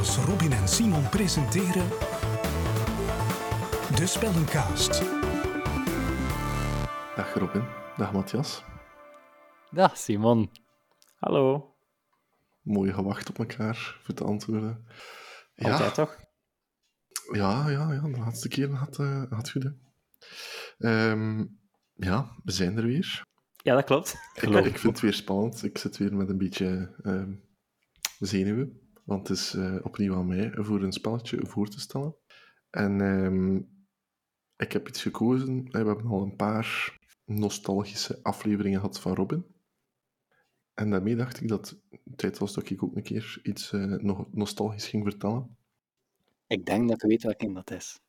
Matthias, Robin en Simon presenteren De Spellencast. Dag Robin, dag Matthias. Dag Simon. Hallo. Mooi gewacht op elkaar voor te antwoorden. Altijd toch? Ja, ja, ja, de laatste keer had uh, had goed. Hè. Ehm, ja, we zijn er weer. Ja, dat klopt. Ik, ik vind het weer spannend. Ik zit weer met een beetje ehm, zenuwen. Want het is uh, opnieuw aan mij voor een spelletje voor te stellen. En ehm, ik heb iets gekozen. We hebben al een paar nostalgische afleveringen gehad van Robin. En daarmee dacht ik dat het tijd was dat ik ook een keer iets uh, nog nostalgisch ging vertellen. Ik denk dat ik weet welke dat is.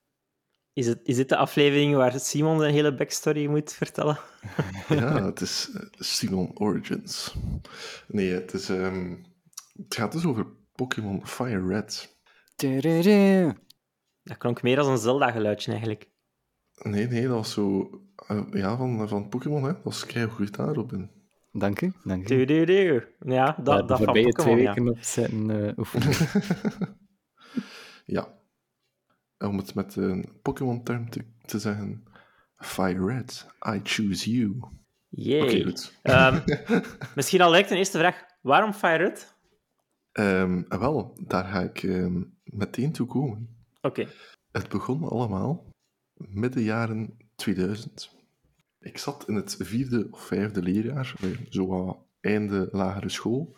Is, het, is dit de aflevering waar Simon de hele backstory moet vertellen? ja, het is Simon Origins. Nee, het, is, um, het gaat dus over Pokémon Fire Red. Dat klonk meer als een Zelda-geluidje eigenlijk. Nee, nee, dat was zo... Uh, ja, van, van Pokémon, hè. Dat was keihard goed daar, Robin. Dank u, dank u. Du, du, du. Ja, dat, ja, dat van Pokémon, twee ja. weken op zitten uh, oefenen. ja. Om het met een Pokémon-term te, te zeggen... Fire Red, I choose you. Yay. Oké, okay, goed. Um, misschien al direct een eerste vraag. Waarom Fire Red? Um, wel, daar ga ik um, meteen toe komen. Oké. Okay. Het begon allemaal midden jaren 2000. Ik zat in het vierde of vijfde leerjaar, zo wat einde lagere school.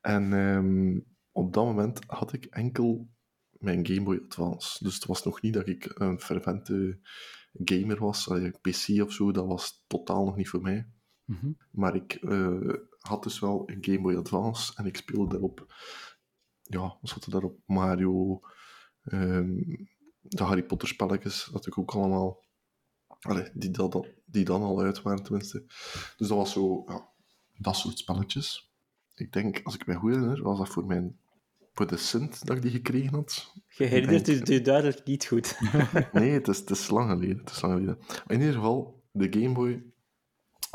En um, op dat moment had ik enkel mijn Game Boy Advance. Dus het was nog niet dat ik een fervente gamer was. PC of zo, dat was totaal nog niet voor mij. Mm -hmm. Maar ik uh, had dus wel een Game Boy Advance en ik speelde daarop. Ja, wat zat er daarop? Mario, um, de Harry Potter spelletjes, dat ik ook allemaal. Allee, die, dat, die dan al uit waren, tenminste. Dus dat was zo, ja, dat soort spelletjes. Ik denk, als ik me goed herinner, was dat voor mijn. voor de Sint dat ik die gekregen had. Je herinnert denk... u duidelijk niet goed. nee, het is, het is lang geleden. Het is lang geleden. In ieder geval, de Game Boy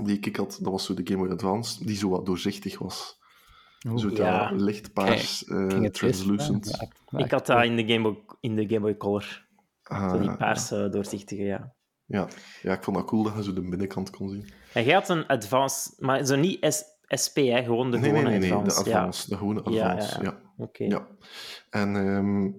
die ik had, dat was zo de Game Boy Advance, die zo wat doorzichtig was. Oeh, zo ja. lichtpaars, uh, translucent. Ja, ik had dat in de Game Boy, in de Game Boy Color. Ah, zo die paarse, doorzichtige, ja. ja. Ja, ik vond dat cool dat je zo de binnenkant kon zien. En jij had een Advance, maar zo niet S SP, hè? gewoon de nee, gewone nee, nee, nee, Advance. de Advance, de gewone Advance, ja. ja. Oké. Okay. Ja. En um,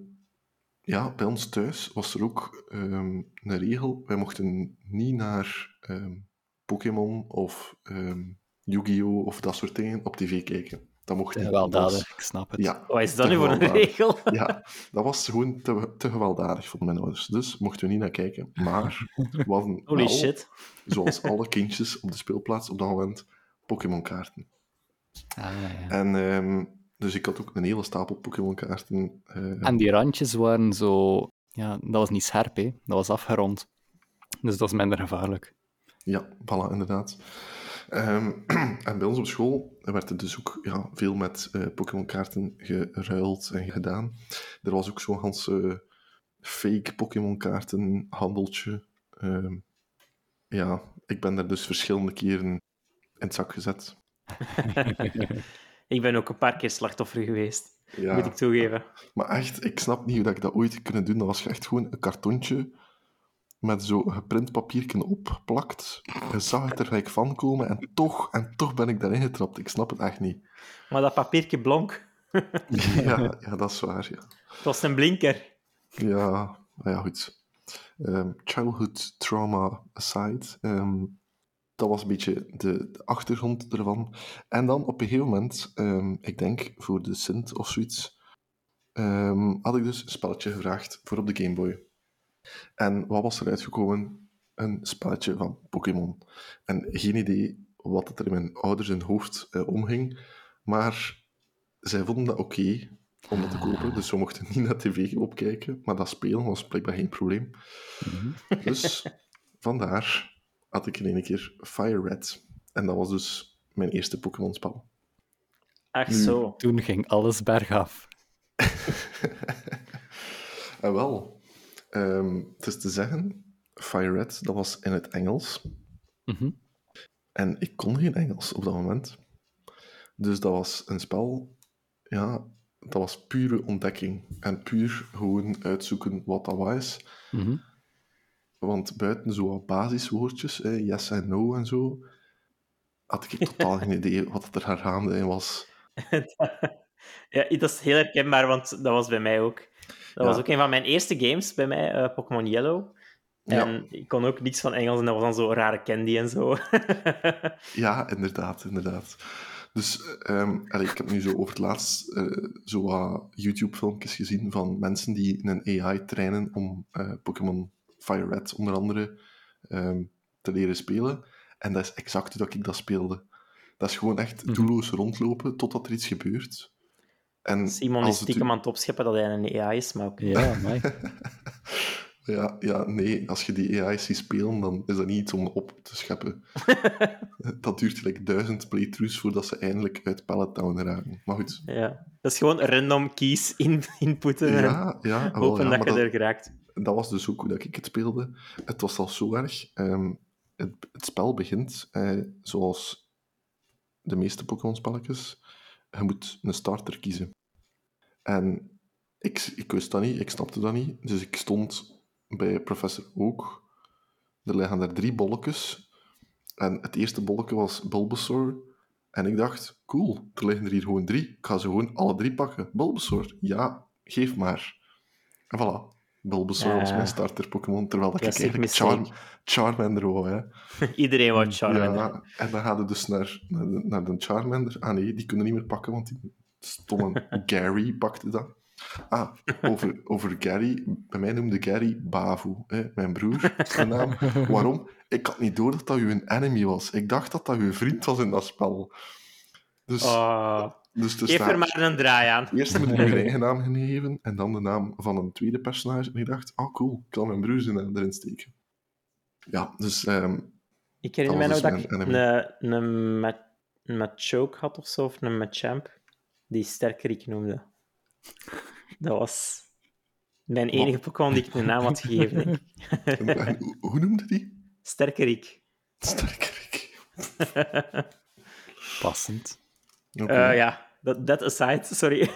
ja, bij ons thuis was er ook um, een regel, wij mochten niet naar... Um, Pokémon of um, Yu-Gi-Oh! of dat soort dingen op tv kijken. Dat mocht niet. Gewelddadig, ik snap het. Ja, Wat is dat nu voor een regel? ja, dat was gewoon te, te gewelddadig voor mijn ouders. Dus mochten we niet naar kijken. Maar we hadden Holy wel, shit. zoals alle kindjes op de speelplaats op dat moment, Pokémon-kaarten. Ah, ja. En um, dus ik had ook een hele stapel Pokémon-kaarten. Uh, en die randjes waren zo... Ja, dat was niet scherp, hè. Dat was afgerond. Dus dat is minder gevaarlijk. Ja, voilà, inderdaad. Um, en bij ons op school werd er dus ook ja, veel met uh, Pokémon-kaarten geruild en gedaan. Er was ook zo'n ganse fake Pokémon-kaarten-handeltje. Um, ja, ik ben daar dus verschillende keren in het zak gezet. ik ben ook een paar keer slachtoffer geweest, ja, moet ik toegeven. Maar echt, ik snap niet hoe dat ik dat ooit kunnen doen. Dat was echt gewoon een kartontje met zo'n geprint papiertje opplakt. Je zag het er gelijk van komen en toch, en toch ben ik daarin getrapt. Ik snap het echt niet. Maar dat papiertje blonk. ja, ja, dat is waar, ja. Het was een blinker. Ja, ja, goed. Um, childhood trauma aside, um, dat was een beetje de, de, achtergrond ervan. En dan op een gegeven moment, um, ik denk voor de Sint of zoiets, had ik dus een spelletje gevraagd voor op de Game Boy. En wat was er uitgekomen? Een spelletje van Pokémon. En geen idee wat het er in mijn ouders in hoofd uh, omging, maar zij vonden dat oké okay om dat te kopen, dus we mochten niet naar tv opkijken, maar dat spelen was blijkbaar geen probleem. Mm-hmm. Dus vandaar had ik in één keer Fire Red. En dat was dus mijn eerste Pokémon-spel. Ach zo. Toen ging alles bergaf. en wel, um, het is te zeggen, Fire Red, dat was in het Engels. Mm-hmm. En ik kon geen Engels op dat moment. Dus dat was een spel, ja, dat was pure ontdekking. En puur gewoon uitzoeken wat dat was. Mhm. Want buiten zo wat basiswoordjes, hè, yes en no en zo, had ik totaal geen idee wat er gaande in was. ja, dat is heel herkenbaar, want dat was bij mij ook. Dat Ja. was ook een van mijn eerste games bij mij, eh, Pokémon Yellow. En Ja. ik kon ook niks van Engels en dat was dan zo rare candy en zo. Ja, inderdaad, inderdaad. Dus ehm, allee, ik heb nu zo over het laatst eh, zo wat YouTube-filmpjes gezien van mensen die een AI trainen om eh, Pokémon Fire Red onder andere ehm, te leren spelen. En dat is exact hoe dat ik dat speelde. Dat is gewoon echt Mhm. doelloos rondlopen totdat er iets gebeurt. En Simon als is het u- stiekem aan het opscheppen dat hij een AI is, maar ook... Ja. Ja, ja, nee, als je die AI's ziet spelen, dan is dat niet iets om op te scheppen. dat duurt gelijk duizend playthroughs voordat ze eindelijk uit Pallet Town raken. Maar goed. Ja. Dat is gewoon random keys in, inputten en Ja, ja, hopen ja, dat maar je dat, er geraakt. dat was dus ook hoe dat ik het speelde. Het was al zo erg. ehm, het, het spel begint eh, zoals de meeste Pokémon-spelletjes. Je moet een starter kiezen. En ik, ik wist dat niet, ik snapte dat niet. Dus ik stond bij professor Oak. Er liggen daar drie bolletjes. En het eerste bolletje was Bulbasaur. En ik dacht, cool, er liggen er hier gewoon drie. Ik ga ze gewoon alle drie pakken. Bulbasaur, ja, geef maar. En voilà. Bulbasaur was Ja. mijn starter Pokémon, terwijl dat ik eigenlijk. Charm, Charmander wou, hè. Iedereen wou Charmander. Ja, en dan gaan we dus naar, naar, de, naar de Charmander. Ah nee, die kunnen niet meer pakken, want die stomme Gary pakte dat. Ah, over, over Gary. Bij mij noemde Gary Bavu, hè, mijn broer, zijn naam. Waarom? Ik had niet door dat dat uw enemy was. Ik dacht dat dat uw vriend was in dat spel. Dus, Oh, dus geef staat- er maar een draai aan. Eerst moet ik mijn eigen naam gaan geven en dan de naam van een tweede personage. En ik dacht, oh cool, ik kan mijn broer zijn naam erin steken. Ja, dus ehm, Ik herinner mij Dat nog was dat dus ik een, een, een Machoke had of zo, of een Machamp, die Sterkerik noemde. Dat was mijn enige Pokémon die ik een naam had gegeven. denk ik. en- en hoe- hoe noemde die? Sterkerik. Sterkerik. Passend. Oké. Eh, ja, dat that aside, sorry.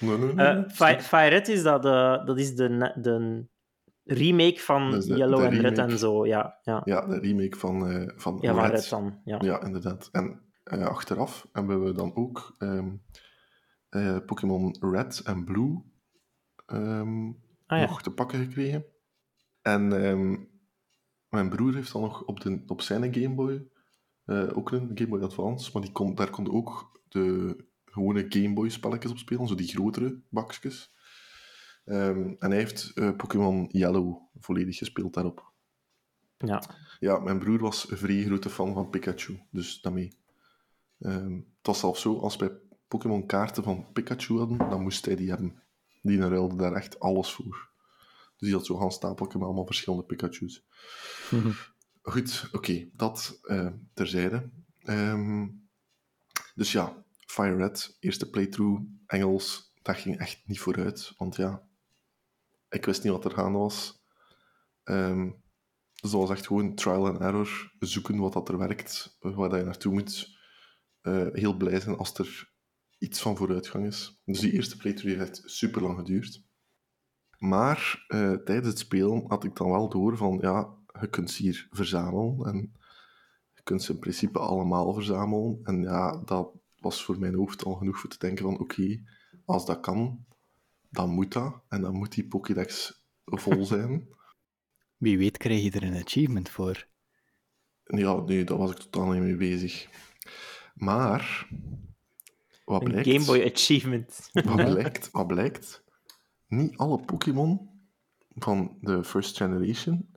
Nee, nee, nee. Eh Fi- Fire Red is, dat, de, dat is de, de remake van de- Yellow de en Red en zo. Ja, ja. Ja, de remake van, eh van ja van Red. Red dan. Ja. Ja, inderdaad. En eh, achteraf hebben we dan ook eh, Pokémon Red en Blue ehm, Ah, ja. nog te pakken gekregen. En ehm, mijn broer heeft dan nog op, de, op zijn Game Boy eh, ook een Game Boy Advance, maar die kon, daar konden ook de gewone Game Boy spelletjes op spelen, zo die grotere bakjes. En hij heeft Pokémon Yellow volledig gespeeld daarop. ja. Ja, mijn broer was een vrij grote fan van Pikachu, dus daarmee. Ehm het was zelfs zo, als wij Pokémon kaarten van Pikachu hadden, dan moest hij die hebben. Die ruilde daar echt alles voor. Dus die had zo'n stapelje met allemaal verschillende Pikachu's. Goed, oké, dat eh, terzijde. Ehm, dus ja, Fire Red, eerste playthrough, Engels, dat ging echt niet vooruit. Want ja, ik wist niet wat er gaande was. Ehm, dus dat was echt gewoon trial and error, zoeken wat dat er werkt, waar dat je naartoe moet. Eh, heel blij zijn als er iets van vooruitgang is. Dus die eerste playthrough heeft super lang geduurd. Maar eh, tijdens het spelen had ik dan wel door van, ja, je kunt ze hier verzamelen en je kunt ze in principe allemaal verzamelen. En ja, dat was voor mijn hoofd al genoeg voor te denken van, oké, als dat kan, dan moet dat. En dan moet die Pokédex vol zijn. Wie weet krijg je er een achievement voor. Ja, nee, daar was ik totaal niet mee bezig. Maar, wat Een blijkt... Game Boy Achievement. Wat blijkt, wat blijkt? Niet alle Pokémon van de First Generation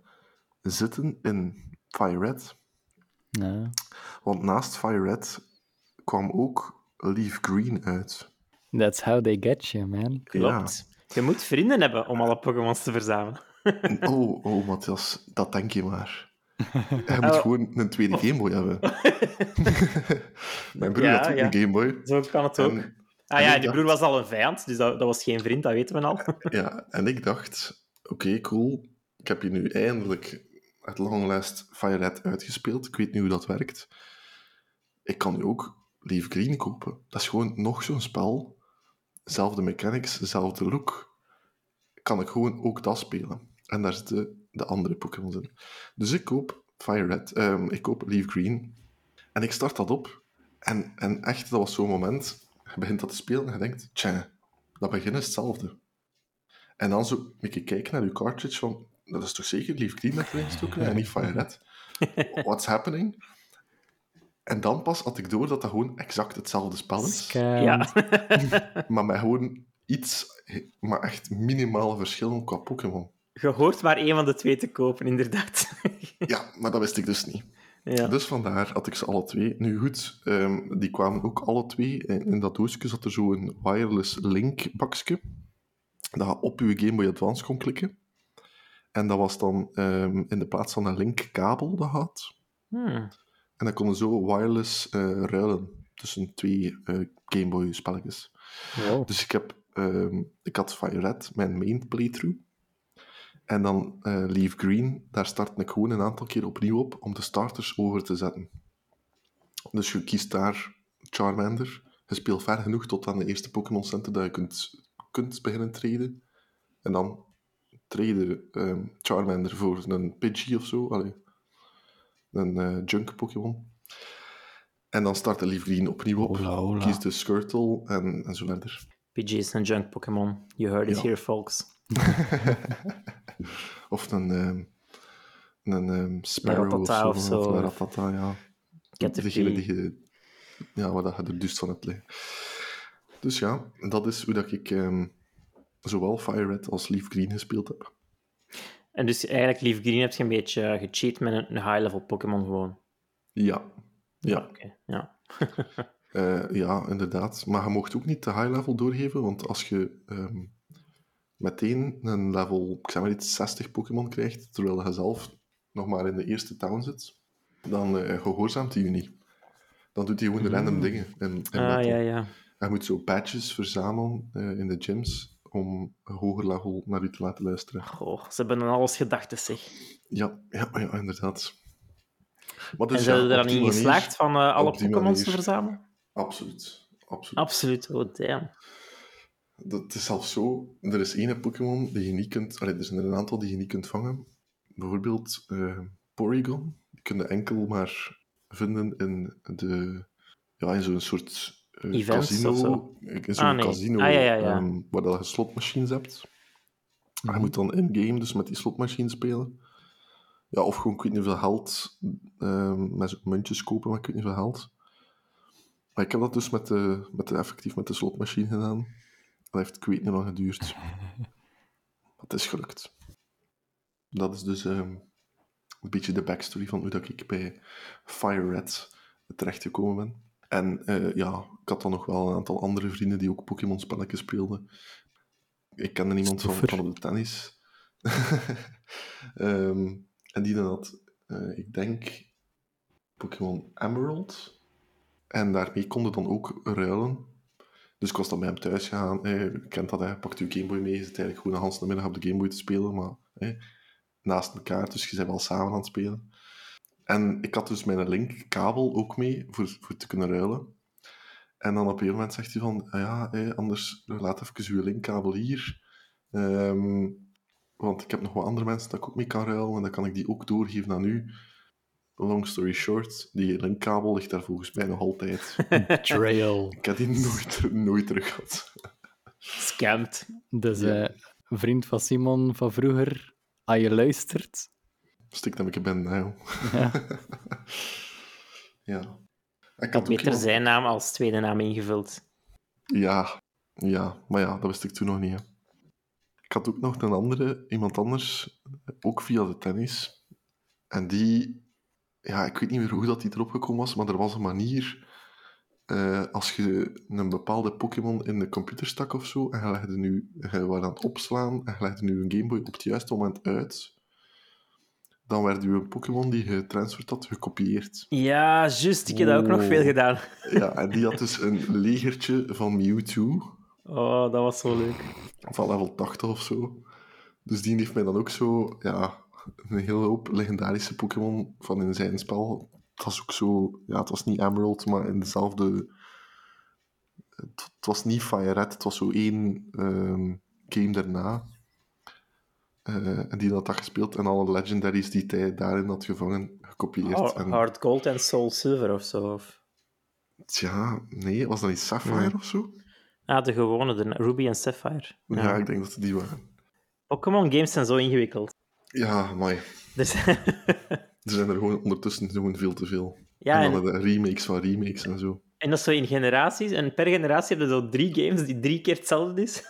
zitten in Fire Red. Ja. Want naast Fire Red kwam ook Leaf Green uit. That's how they get you, man. Klopt. Je moet vrienden hebben om alle Pokémons te verzamelen. Oh, oh, Matthias, dat denk je maar. Je moet Oh. gewoon een tweede Game Boy hebben. Mijn broer Ja, had ook ja. een Game Boy. Zo kan het ook. En, ah ja, die broer was al een vijand, dus dat, dat was geen vriend, dat weten we al. ja, en ik dacht, oké, cool. Ik heb je nu eindelijk at long last Fire Red uitgespeeld. Ik weet nu hoe dat werkt. Ik kan nu ook Leaf Green kopen. Dat is gewoon nog zo'n spel. zelfde mechanics, dezelfde look, kan ik gewoon ook dat spelen. En daar zitten de andere Pokémon in. Dus ik koop Fire Red, ehm, ik koop Leaf Green. En ik start dat op. En, en echt, dat was zo'n moment. Je begint dat te spelen en je denkt, tja, dat begin is hetzelfde. En dan zo een keer kijken naar je cartridge van, dat is toch zeker Leaf Green dat erin gestoken en niet Fire Red? What's happening? En dan pas had ik door dat dat gewoon exact hetzelfde spel is. Scam. Ja. Maar met gewoon iets, maar echt minimale verschillen qua Pokémon. Je hoort maar één van de twee te kopen, inderdaad. Ja, maar dat wist ik dus niet. ja. Dus vandaar had ik ze alle twee. Nu goed, ehm, die kwamen ook alle twee. In, in dat doosje zat er zo'n wireless link bakje. Dat je op je Game Boy Advance kon klikken. En dat was dan ehm, in de plaats van een link kabel dat had. Hmm. En dan konden zo wireless eh, ruilen tussen twee eh, Game Boy spelletjes. Wow. Dus ik, heb, ehm, ik had Fire Red, mijn main playthrough. En dan eh, Leaf Green, daar startte ik gewoon een aantal keer opnieuw op om de starters over te zetten. Dus je kiest daar Charmander. Je speelt ver genoeg tot aan de eerste Pokémon Center dat je kunt, kunt beginnen traden. En dan traden ehm, Charmander voor een Pidgey of zo. Allee, een eh, junk Pokémon. En dan start de Leaf Green opnieuw op. Kies de Squirtle en, en zo verder. PG is een junk Pokémon. You heard it Ja. here, folks. Of een, ehm, een ehm, Sparrow of of zo. zo. Of een Rattata, ja. Degene die je... Ja, waar dat je er dus van hebt liggen. Dus ja, dat is hoe dat ik ehm, zowel Fire Red als Leaf Green gespeeld heb. En dus eigenlijk, Leaf Green heb je een beetje gecheat met een, high-level Pokémon gewoon. Ja. Ja, Oké, ja. eh, ja, inderdaad. Maar je mocht ook niet te high level doorgeven, want als je meteen een level, ik zeg maar iets, 60 Pokémon krijgt, terwijl je zelf nog maar in de eerste town zit, dan eh, gehoorzaamt hij je niet. Dan doet hij gewoon random dingen in, in Ah, ja, ja. Je moet zo badges verzamelen eh, in de gyms om een hoger level naar u te laten luisteren. Goh, ze hebben aan alles gedacht, dus zeg. Ja, ja, ja inderdaad. Maar dus en zijn ja, er dan in geslaagd van eh, alle Pokémons te verzamelen? Absoluut. Absoluut. Absoluut, oh damn. Dat het is zelfs zo, er is één Pokémon die je niet kunt... Allee, er zijn er een aantal die je niet kunt vangen. Bijvoorbeeld eh, Porygon. Die kun je enkel maar vinden in de... Ja, in zo'n soort eh, Events casino. zo? In zo'n Ah, nee. casino Ah, ja, ja, ja. ehm, waar dat je slotmachines hebt. Mhm. je moet dan in-game dus met die slotmachines spelen. Ja, of gewoon, ik weet niet hoeveel geld, ehm, met muntjes kopen, maar ik weet niet hoeveel geld. Maar ik heb dat dus met de, met de, effectief met de slotmachine gedaan. Dat heeft, ik weet niet lang geduurd. Maar het is gelukt. Dat is dus ehm, een beetje de backstory van hoe dat ik bij Fire Red terechtgekomen ben. En eh, ja, ik had dan nog wel een aantal andere vrienden die ook Pokémon-spelletjes speelden. Ik kende iemand van, van op de tennis. Ehm, en die dan had, eh, ik denk, Pokémon Emerald. En daarmee konden dan ook ruilen. Dus ik was dan bij hem thuis gegaan. Je kent dat, hè. pakt je Game Boy mee. Je zit eigenlijk gewoon een hele middag op de Game Boy te spelen. Maar naast elkaar, dus je bent wel samen aan het spelen. En ik had dus mijn linkkabel ook mee voor, voor te kunnen ruilen. En dan op een moment zegt hij van, ah ja, anders laat even uw linkkabel hier. Ehm, want ik heb nog wat andere mensen dat ik ook mee kan ruilen en dan kan ik die ook doorgeven aan u. Long story short, die linkkabel ligt daar volgens mij nog altijd. Trail. Ik heb die nooit, nooit terug gehad. Scammed. Dus Ja. eh, een vriend van Simon van vroeger, als je luistert, Stik dat ik ben, nou. ja, Ja. Ik Ik had beter iemand- zijn naam als tweede naam ingevuld. Ja, ja, maar ja, dat wist ik toen nog niet. Hè. Ik had ook nog een andere, iemand anders, ook via de tennis. En die, ja, ik weet niet meer hoe dat die erop gekomen was, maar er was een manier. eh, als je een bepaalde Pokémon in de computer stak of zo, en je legde nu, je was aan het opslaan, en je legde nu een Game Boy op het juiste moment uit, dan werd je een Pokémon die je transferd had, gekopieerd. Ja, juist. Ik heb dat ook nog veel gedaan. Ja, en die had dus een legertje van Mewtwo. Oh, dat was zo leuk. van level 80 of zo. Dus die heeft mij dan ook zo, ja, een hele hoop legendarische Pokémon van in zijn spel. Het was ook zo, ja, het was niet Emerald, maar in dezelfde het, het was niet Fire Red, het was zo één ehm, game daarna. Eh, en die had dat gespeeld en alle legendaries die hij daarin had gevangen, gekopieerd. Hard en, Hard Gold en Soul Silver of zo. Of... Tja, nee, was dat niet Sapphire Nee. of zo? Ah, de gewone, de Ruby en Sapphire. Ja. Ja. ik denk dat het die waren. Pokémon games zijn zo ingewikkeld. Ja, maar Dus... er zijn er gewoon ondertussen gewoon veel te veel. ja, en dan en, de remakes van remakes en zo. en dat is zo in generaties. En per generatie heb je zo drie games die drie keer hetzelfde is.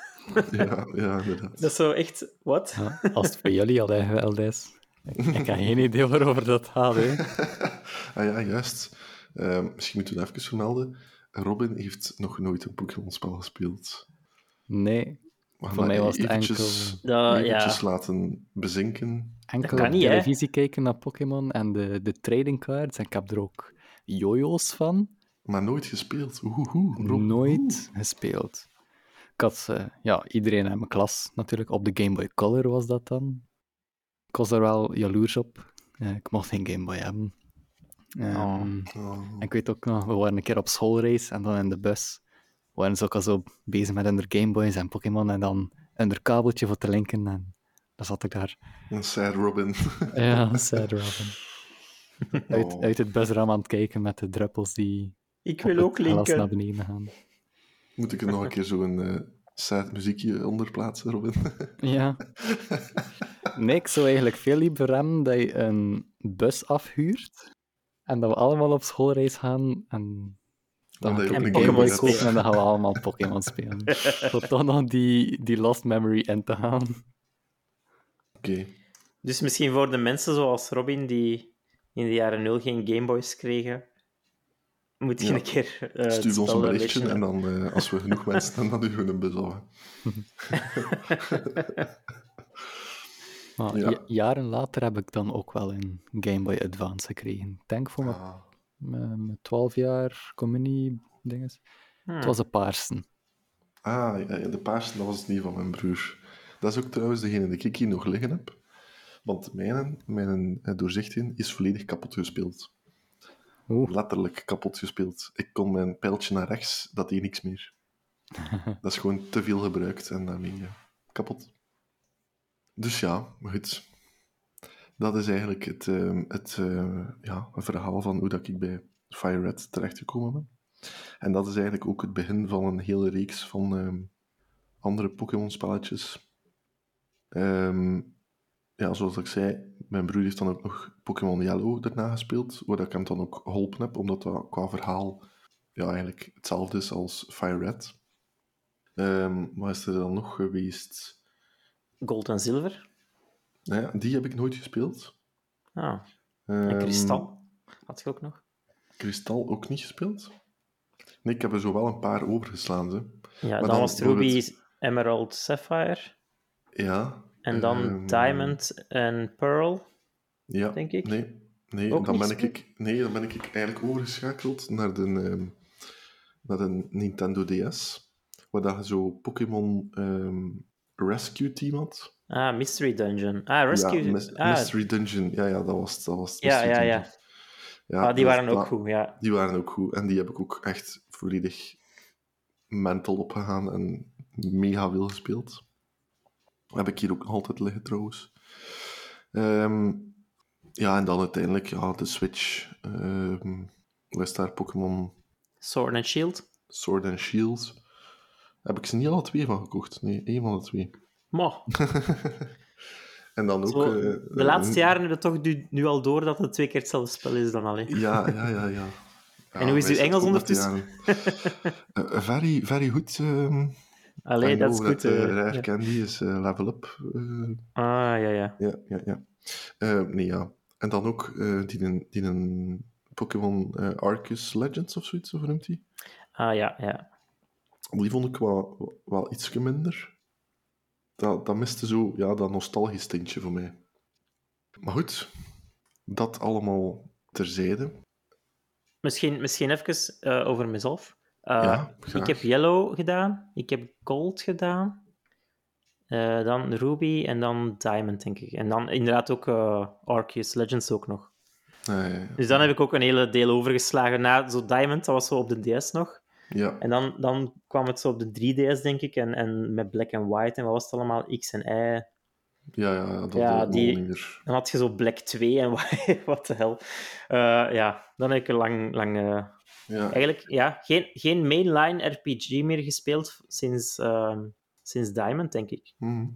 Ja, ja inderdaad. Dat is zo echt... Wat? Ja, als het voor jullie al geweld is. Ik, ik heb geen idee waarover dat gaat. Hè. ah ja, juist. Ehm, misschien moeten we het even vermelden. Robin heeft nog nooit een Pokémon-spel gespeeld. Nee, Gaan Voor mij was het eventjes, enkel- Dat- eventjes ja. laten bezinken. enkel kan op niet, hè? televisie kijken naar Pokémon en de, de trading cards. En ik heb er ook jojo's van. Maar nooit gespeeld. Rob. Nooit gespeeld. Ik had eh, ja, iedereen in mijn klas natuurlijk. Op de Game Boy Color was dat dan. Ik was daar wel jaloers op. Eh, ik mocht geen Game Boy hebben. Ehm, Oh. en ik weet ook nog, we waren een keer op schoolreis en dan in de bus waren ze ook al zo bezig met hun Game Boys en Pokémon en dan een kabeltje voor te linken. En dan zat ik daar. Een sad Robin. Ja, sad Robin. Uit, Oh. uit het busraam aan het kijken met de druppels die Ik wil ook glas naar linken. beneden gaan. Moet ik er nog een keer zo'n eh sad muziekje onder plaatsen, Robin? Ja. Nee, ik zou eigenlijk veel liever hebben dat je een bus afhuurt en dat we allemaal op schoolreis gaan en dan Boy Game Boy kopen en dan gaan we allemaal Pokémon spelen. Voor toch nog die, die lost memory in te gaan. Oké. Dus misschien voor de mensen zoals Robin, die in de jaren nul geen Gameboys kregen, moet je Ja. een keer eh, Stuur ons een berichtje en dan, eh, als we genoeg mensen hebben, dan doen we af. Maar Ja. ja- jaren later heb ik dan ook wel een Game Boy Advance gekregen. Denk voor mijn, Ah, mijn 12 jaar communie dinges. Hmm. Het was een paarsen. ah de paarse, dat was het niet van mijn broer. Dat is ook trouwens degene die ik hier nog liggen heb. Want mijn, mijn eh, doorzichting is volledig kapot gespeeld. Oeh. Letterlijk kapot gespeeld. Ik kon mijn pijltje naar rechts, dat deed niks meer. dat is gewoon te veel gebruikt en daarmee ja, kapot. Dus ja, maar goed. Dat is eigenlijk het, ehm, het eh, ja, verhaal van hoe dat ik bij Fire Red terechtgekomen ben. En dat is eigenlijk ook het begin van een hele reeks van ehm, andere Pokémon-spelletjes. Ehm, ja, zoals ik zei, mijn broer heeft dan ook nog Pokémon Yellow daarna gespeeld, waar ik hem dan ook geholpen heb, omdat dat qua verhaal ja, eigenlijk hetzelfde is als Fire Red. Ehm wat is er dan nog geweest? Gold en zilver. Nou ja, die heb ik nooit gespeeld. Ah, en Ehm, kristal. Had je ook nog? Kristal ook niet gespeeld? Nee, ik heb er zo wel een paar overgeslaan. Ze. Ja, maar dan, dan was Ruby, het- Emerald, Sapphire. Ja. En dan ehm, Diamond en Pearl. Ja, denk ik. Nee, nee Ook dan, ben ik, gespeeld? ik, nee dan ben ik eigenlijk overgeschakeld naar de, ehm, naar de Nintendo DS, waar je zo Pokémon Rescue Team had. Ah, Mystery Dungeon. Ah, Rescue. Ja, ah, Mystery Dungeon. Ja, ja, dat was het. Dat was het, Ja, ja, ja. Ja, ah, die dat- waren ook goed, ja. Die waren ook goed. En die heb ik ook echt volledig mental opgegaan en mega veel gespeeld. Heb ik hier ook altijd liggen trouwens. Ehm, ja, en dan uiteindelijk ja, de Switch. wat is daar? Pokémon Sword and Shield. Sword and Shield. Heb ik ze niet alle twee van gekocht? Nee, één van de twee. Maar, En dan ook... zo, eh, de laatste eh, jaren hebben we toch nu, nu al door dat het twee keer hetzelfde spel is dan alleen. Ja, ja, ja, ja. En hoe is uw Engels ondertussen? Eh, very, very goed. ehm Allee, dat is goed. Rare ja. Candy is level up. Ah, ja, ja. ja, ja, ja. Nee, ja. En dan ook die, een- die een Pokémon Arceus Legends of zoiets, of hoe noemt die? Ah, ja, ja. Die vond ik wel, wel iets minder. Dat, dat miste zo, ja, dat nostalgisch tintje voor mij. Maar goed, dat allemaal terzijde. Misschien, misschien even eh, over mezelf. Eh, Ja, ik heb Yellow gedaan, ik heb Gold gedaan, eh, dan Ruby en dan Diamond, denk ik. En dan inderdaad ook Arceus Legends ook nog. Nee, Dus dan heb ik ook een hele deel overgeslagen na zo Diamond, dat was zo op de DS nog. Ja, En dan, dan kwam het zo op de 3DS, denk ik, en, en met Black and White en wat was het allemaal? X en Y. ja, ja, dat Ja, die-. Dan had je zo Black 2 en wat de hel. Eh, ja, dan heb ik er lang, lang eh, Ja, eigenlijk ja, geen, geen mainline RPG meer gespeeld sinds, ehm, sinds Diamond, denk ik. mhm.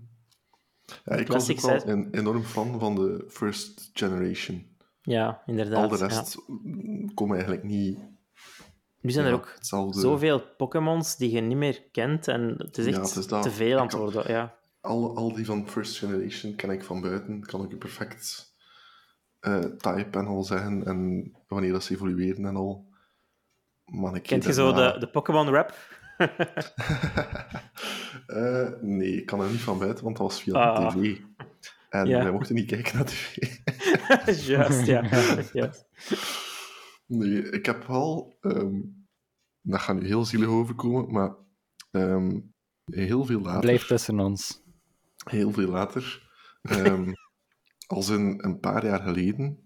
ja ik was ook wel een enorm fan van de first generation. Ja, inderdaad. Al de ja. rest mm, komt eigenlijk niet... Nu zijn ja, er ook hetzelfde. zoveel Pokémons die je niet meer kent en het is Ja, echt het is dat. te veel aan het worden. Ja. Al, al die van first generation ken ik van buiten. Kan ik perfect eh type en al zeggen. En wanneer dat ze evolueren en al. Maar ik Kent je zo de, de Pokémon rap? Eh, nee, ik kan er niet van buiten, want dat was via Ah. de tv. En Ja. wij mochten niet kijken naar tv. Juist, ja. Juist. Nee, ik heb wel... ehm, dat gaat nu heel zielig overkomen, maar ehm, heel veel later... Blijf tussen ons. Heel veel later. ehm, als in een paar jaar geleden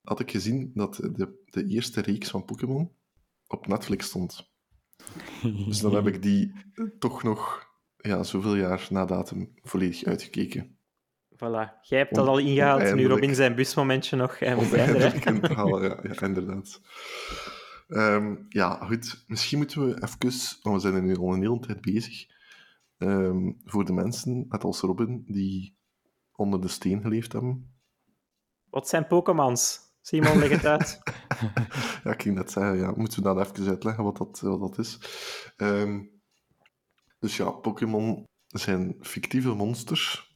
had ik gezien dat de, de eerste reeks van Pokémon op Netflix stond. Dus dan heb ik die toch nog ja, zoveel jaar na datum volledig uitgekeken. Voilà. Jij hebt dat al ingehaald, nu. Robin zijn busmomentje nog. En we zijn er, ja inderdaad. Ehm, ja, goed. Misschien moeten we even, want we zijn er nu al een hele tijd bezig, ehm, voor de mensen, net als Robin, die onder de steen geleefd hebben. Wat zijn Pokémons? Simon, leg het uit. Ja, ik ging net zeggen, ja, moeten we dat even uitleggen wat dat, wat dat is. Ehm, dus ja, Pokémon zijn fictieve monsters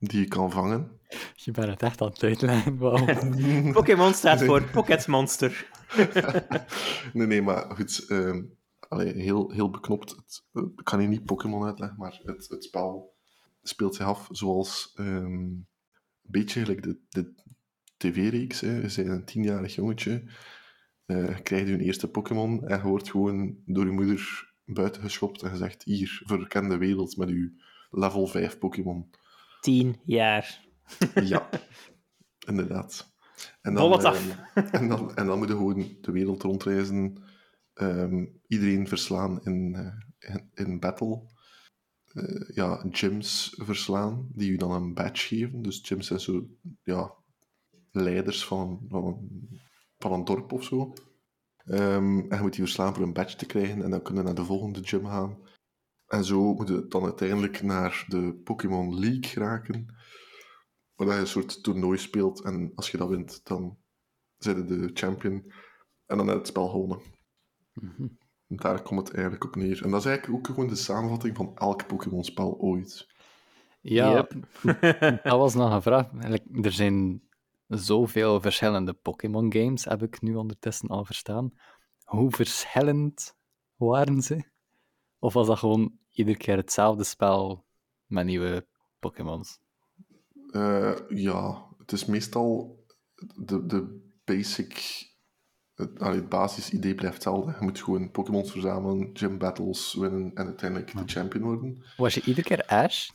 die je kan vangen. Je bent het echt aan het uitleggen. Pokémon staat voor Pocket Monster. nee, nee, maar goed. ehm, allee, heel, heel beknopt. Het, eh, ik kan hier niet Pokémon uitleggen, maar het, het spel speelt zich af zoals ehm, een beetje gelijk de, de tv-reeks. hè. Je bent een tienjarig jongetje, eh, je krijgt je eerste Pokémon en je wordt gewoon door je moeder buiten geschopt en gezegd: Hier, verken de wereld met uw level 5 Pokémon. Tien jaar. Ja, inderdaad. En Bol het af. ehm, en, dan, en dan moet je gewoon de wereld rondreizen, ehm, iedereen verslaan in, eh, in, in battle. Eh, ja, gyms verslaan, die je dan een badge geven. Dus gyms zijn zo, ja, leiders van, van, een, van een dorp of zo. Ehm, en je moet die verslaan voor een badge te krijgen, en dan kun je naar de volgende gym gaan. En zo moet je dan uiteindelijk naar de Pokémon League geraken waar je een soort toernooi speelt. En als je dat wint, dan zijn je de champion. En dan heb je het spel gewonnen. Mhm. Daar komt het eigenlijk op neer. En dat is eigenlijk ook gewoon de samenvatting van elk Pokémon-spel ooit. Ja, dat was nog een vraag. Eigenlijk, Er zijn zoveel verschillende Pokémon-games, heb ik nu ondertussen al verstaan. Hoe verschillend waren ze? Of was dat gewoon iedere keer hetzelfde spel met nieuwe Pokémons? Eh, ja, het is meestal de, de basic... Het, allee, het basisidee blijft hetzelfde. Je moet gewoon Pokémons verzamelen, gym battles winnen en uiteindelijk de champion worden. Was je iedere keer Ash?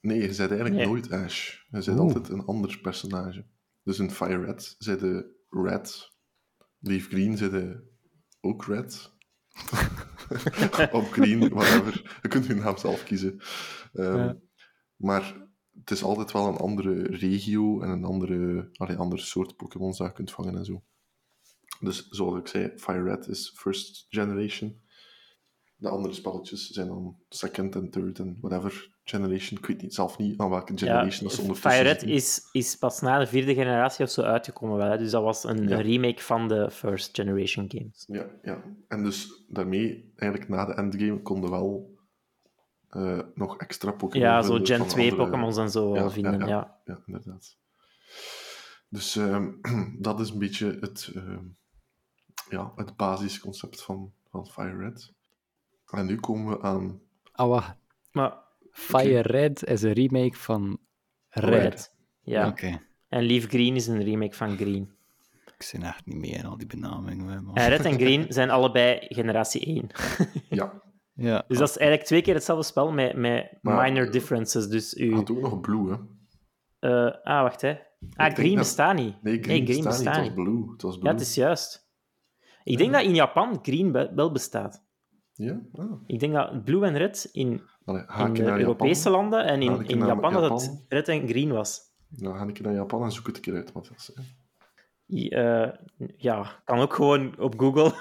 Nee, je bent eigenlijk Nee. nooit Ash. Je bent Oeh. altijd een ander personage. Dus in Fire Red zijn de Red. Leaf Green zijn de ook Red. of Green, whatever. Je kunt je naam zelf kiezen. Ehm, Ja. Maar het is altijd wel een andere regio en een andere, allee, andere soort Pokémon dat je kunt vangen en zo. Dus zoals ik zei, Fire Red is first generation. De andere spelletjes zijn dan second en third en whatever generation. Ik weet niet, zelf niet aan welke Ja, generation dat ze ondertussen Fire Red zitten. is, is pas na de vierde generatie of zo uitgekomen. Wel, hè. Dus dat was een, remake van de first generation games. Ja, ja. En dus daarmee, eigenlijk na de endgame, konden wel eh, nog extra Pokémon Ja, zo Gen van 2 andere- Pokémons en zo Ja, wel vinden. ja, Ja, ja. Ja, inderdaad. Dus ehm, dat is een beetje het, ehm, ja, het basisconcept van, van Fire Red. En nu komen we aan... Ah, wacht. Maar Fire Red is een remake van Red. Red. Ja. En Leaf Green is een remake van Green. Ik zit echt niet mee in al die benamingen. En Red en Green zijn allebei generatie 1. Ja, Ja. Dus dat is eigenlijk twee keer hetzelfde spel met, met Maar- minor differences. Dus u... had ook nog Blue, hè? eh, ah, wacht, hè. Ah, Green dat- bestaat niet. Nee, Green, bestaat niet. Het was Blue. Het was Blue. Ja, het is juist. Ik denk dat in Japan Green wel bestaat. Ja? Ah. Ik denk dat blue en red in, Allee, ga in ik de naar Europese Japan? landen en in, in Japan dat het red en green was. Dan ga ik naar Japan en zoek het een keer uit, Matthias. hè. Eh, ja, kan ook gewoon op Google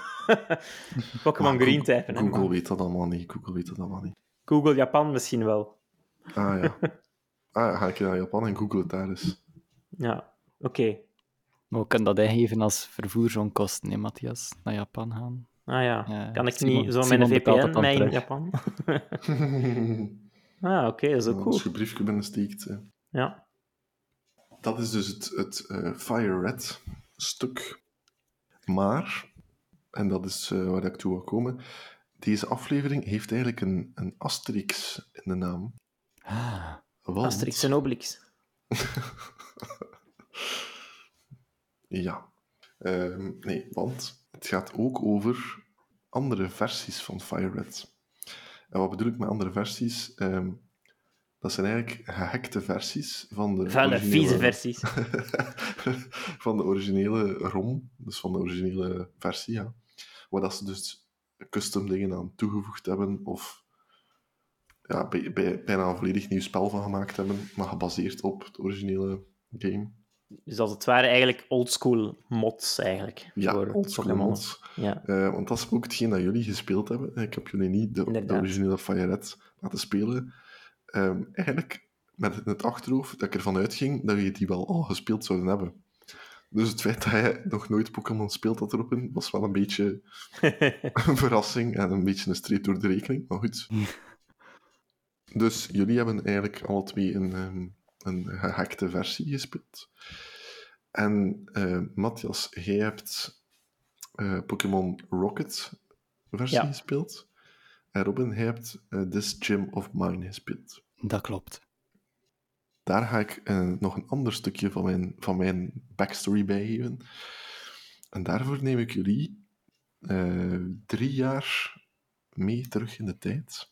Pokémon Green typen. Google weet dat allemaal niet. Google weet dat allemaal niet. Google Japan misschien wel. Ah ja. Ah ja, ga ik naar Japan en google het daar eens. Ja, oké. Maar we kunnen dat ingeven als vervoersonkosten, hè, Matthias? Naar Japan gaan. Ah ja, Ja, kan ik Simon- niet zo met Simon een betaalt VPN mij in. Japan? ah, oké, dat is ook Als cool. je briefje binnensteekt. Ja. Dat is dus het, het eh, Fire Red stuk. Maar, en dat is eh, waar ik toe wil komen, deze aflevering heeft eigenlijk een, een asterix in de naam. Ah, Want- Asterix en Obelix. Ja. Ehm, nee, want het gaat ook over andere versies van Fire Red. En wat bedoel ik met andere versies? Ehm, dat zijn eigenlijk gehackte versies van de Vuile, originele... vieze versies. van de originele ROM, dus van de originele versie, ja. Waar dat ze dus custom dingen aan toegevoegd hebben, of ja, bij, bij, bijna een volledig nieuw spel van gemaakt hebben, maar gebaseerd op het originele game. Dus als het ware eigenlijk oldschool mods eigenlijk. Ja, oldschool mods. Ja. Eh, want dat is ook hetgeen dat jullie gespeeld hebben. Ik heb jullie niet de, de originele Fire Red laten spelen. Ehm, eigenlijk met het in het achterhoofd dat ik ervan uitging dat je die wel al gespeeld zouden hebben. Dus het feit dat je nog nooit Pokémon speelt had erop in, was wel een beetje een verrassing en een beetje een streep door de rekening, maar goed. Dus jullie hebben eigenlijk alle twee een, ehm, een gehackte versie gespeeld. En eh, Matthias, jij hebt eh, Pokémon Rocket versie Ja. gespeeld. En Robin, jij hebt eh, This Gym of Mine gespeeld. dat klopt. Daar ga ik nog een ander stukje van mijn, van mijn backstory bij geven. En daarvoor neem ik jullie drie jaar mee terug in de tijd.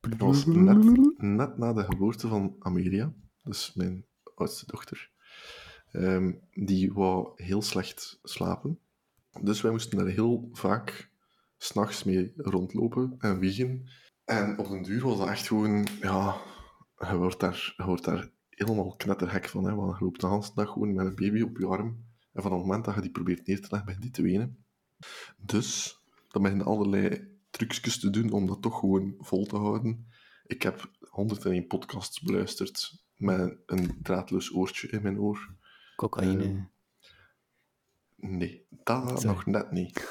Dat was net, net na de geboorte van Amelia, dus mijn oudste dochter. Ehm, die wou heel slecht slapen. Dus wij moesten daar heel vaak s'nachts mee rondlopen en wiegen. En op den duur was dat echt gewoon, ja, je wordt daar, je wordt daar helemaal knettergek van. Hè, want je loopt de hele dag gewoon met een baby op je arm. En van het moment dat je die probeert neer te leggen, begint die te wenen. Dus, dan beginnen allerlei trucjes te doen om dat toch gewoon vol te houden. Ik heb 101 podcasts beluisterd met een draadloos oortje in mijn oor. Cocaïne. Eh, Nee, dat Sorry. nog net niet.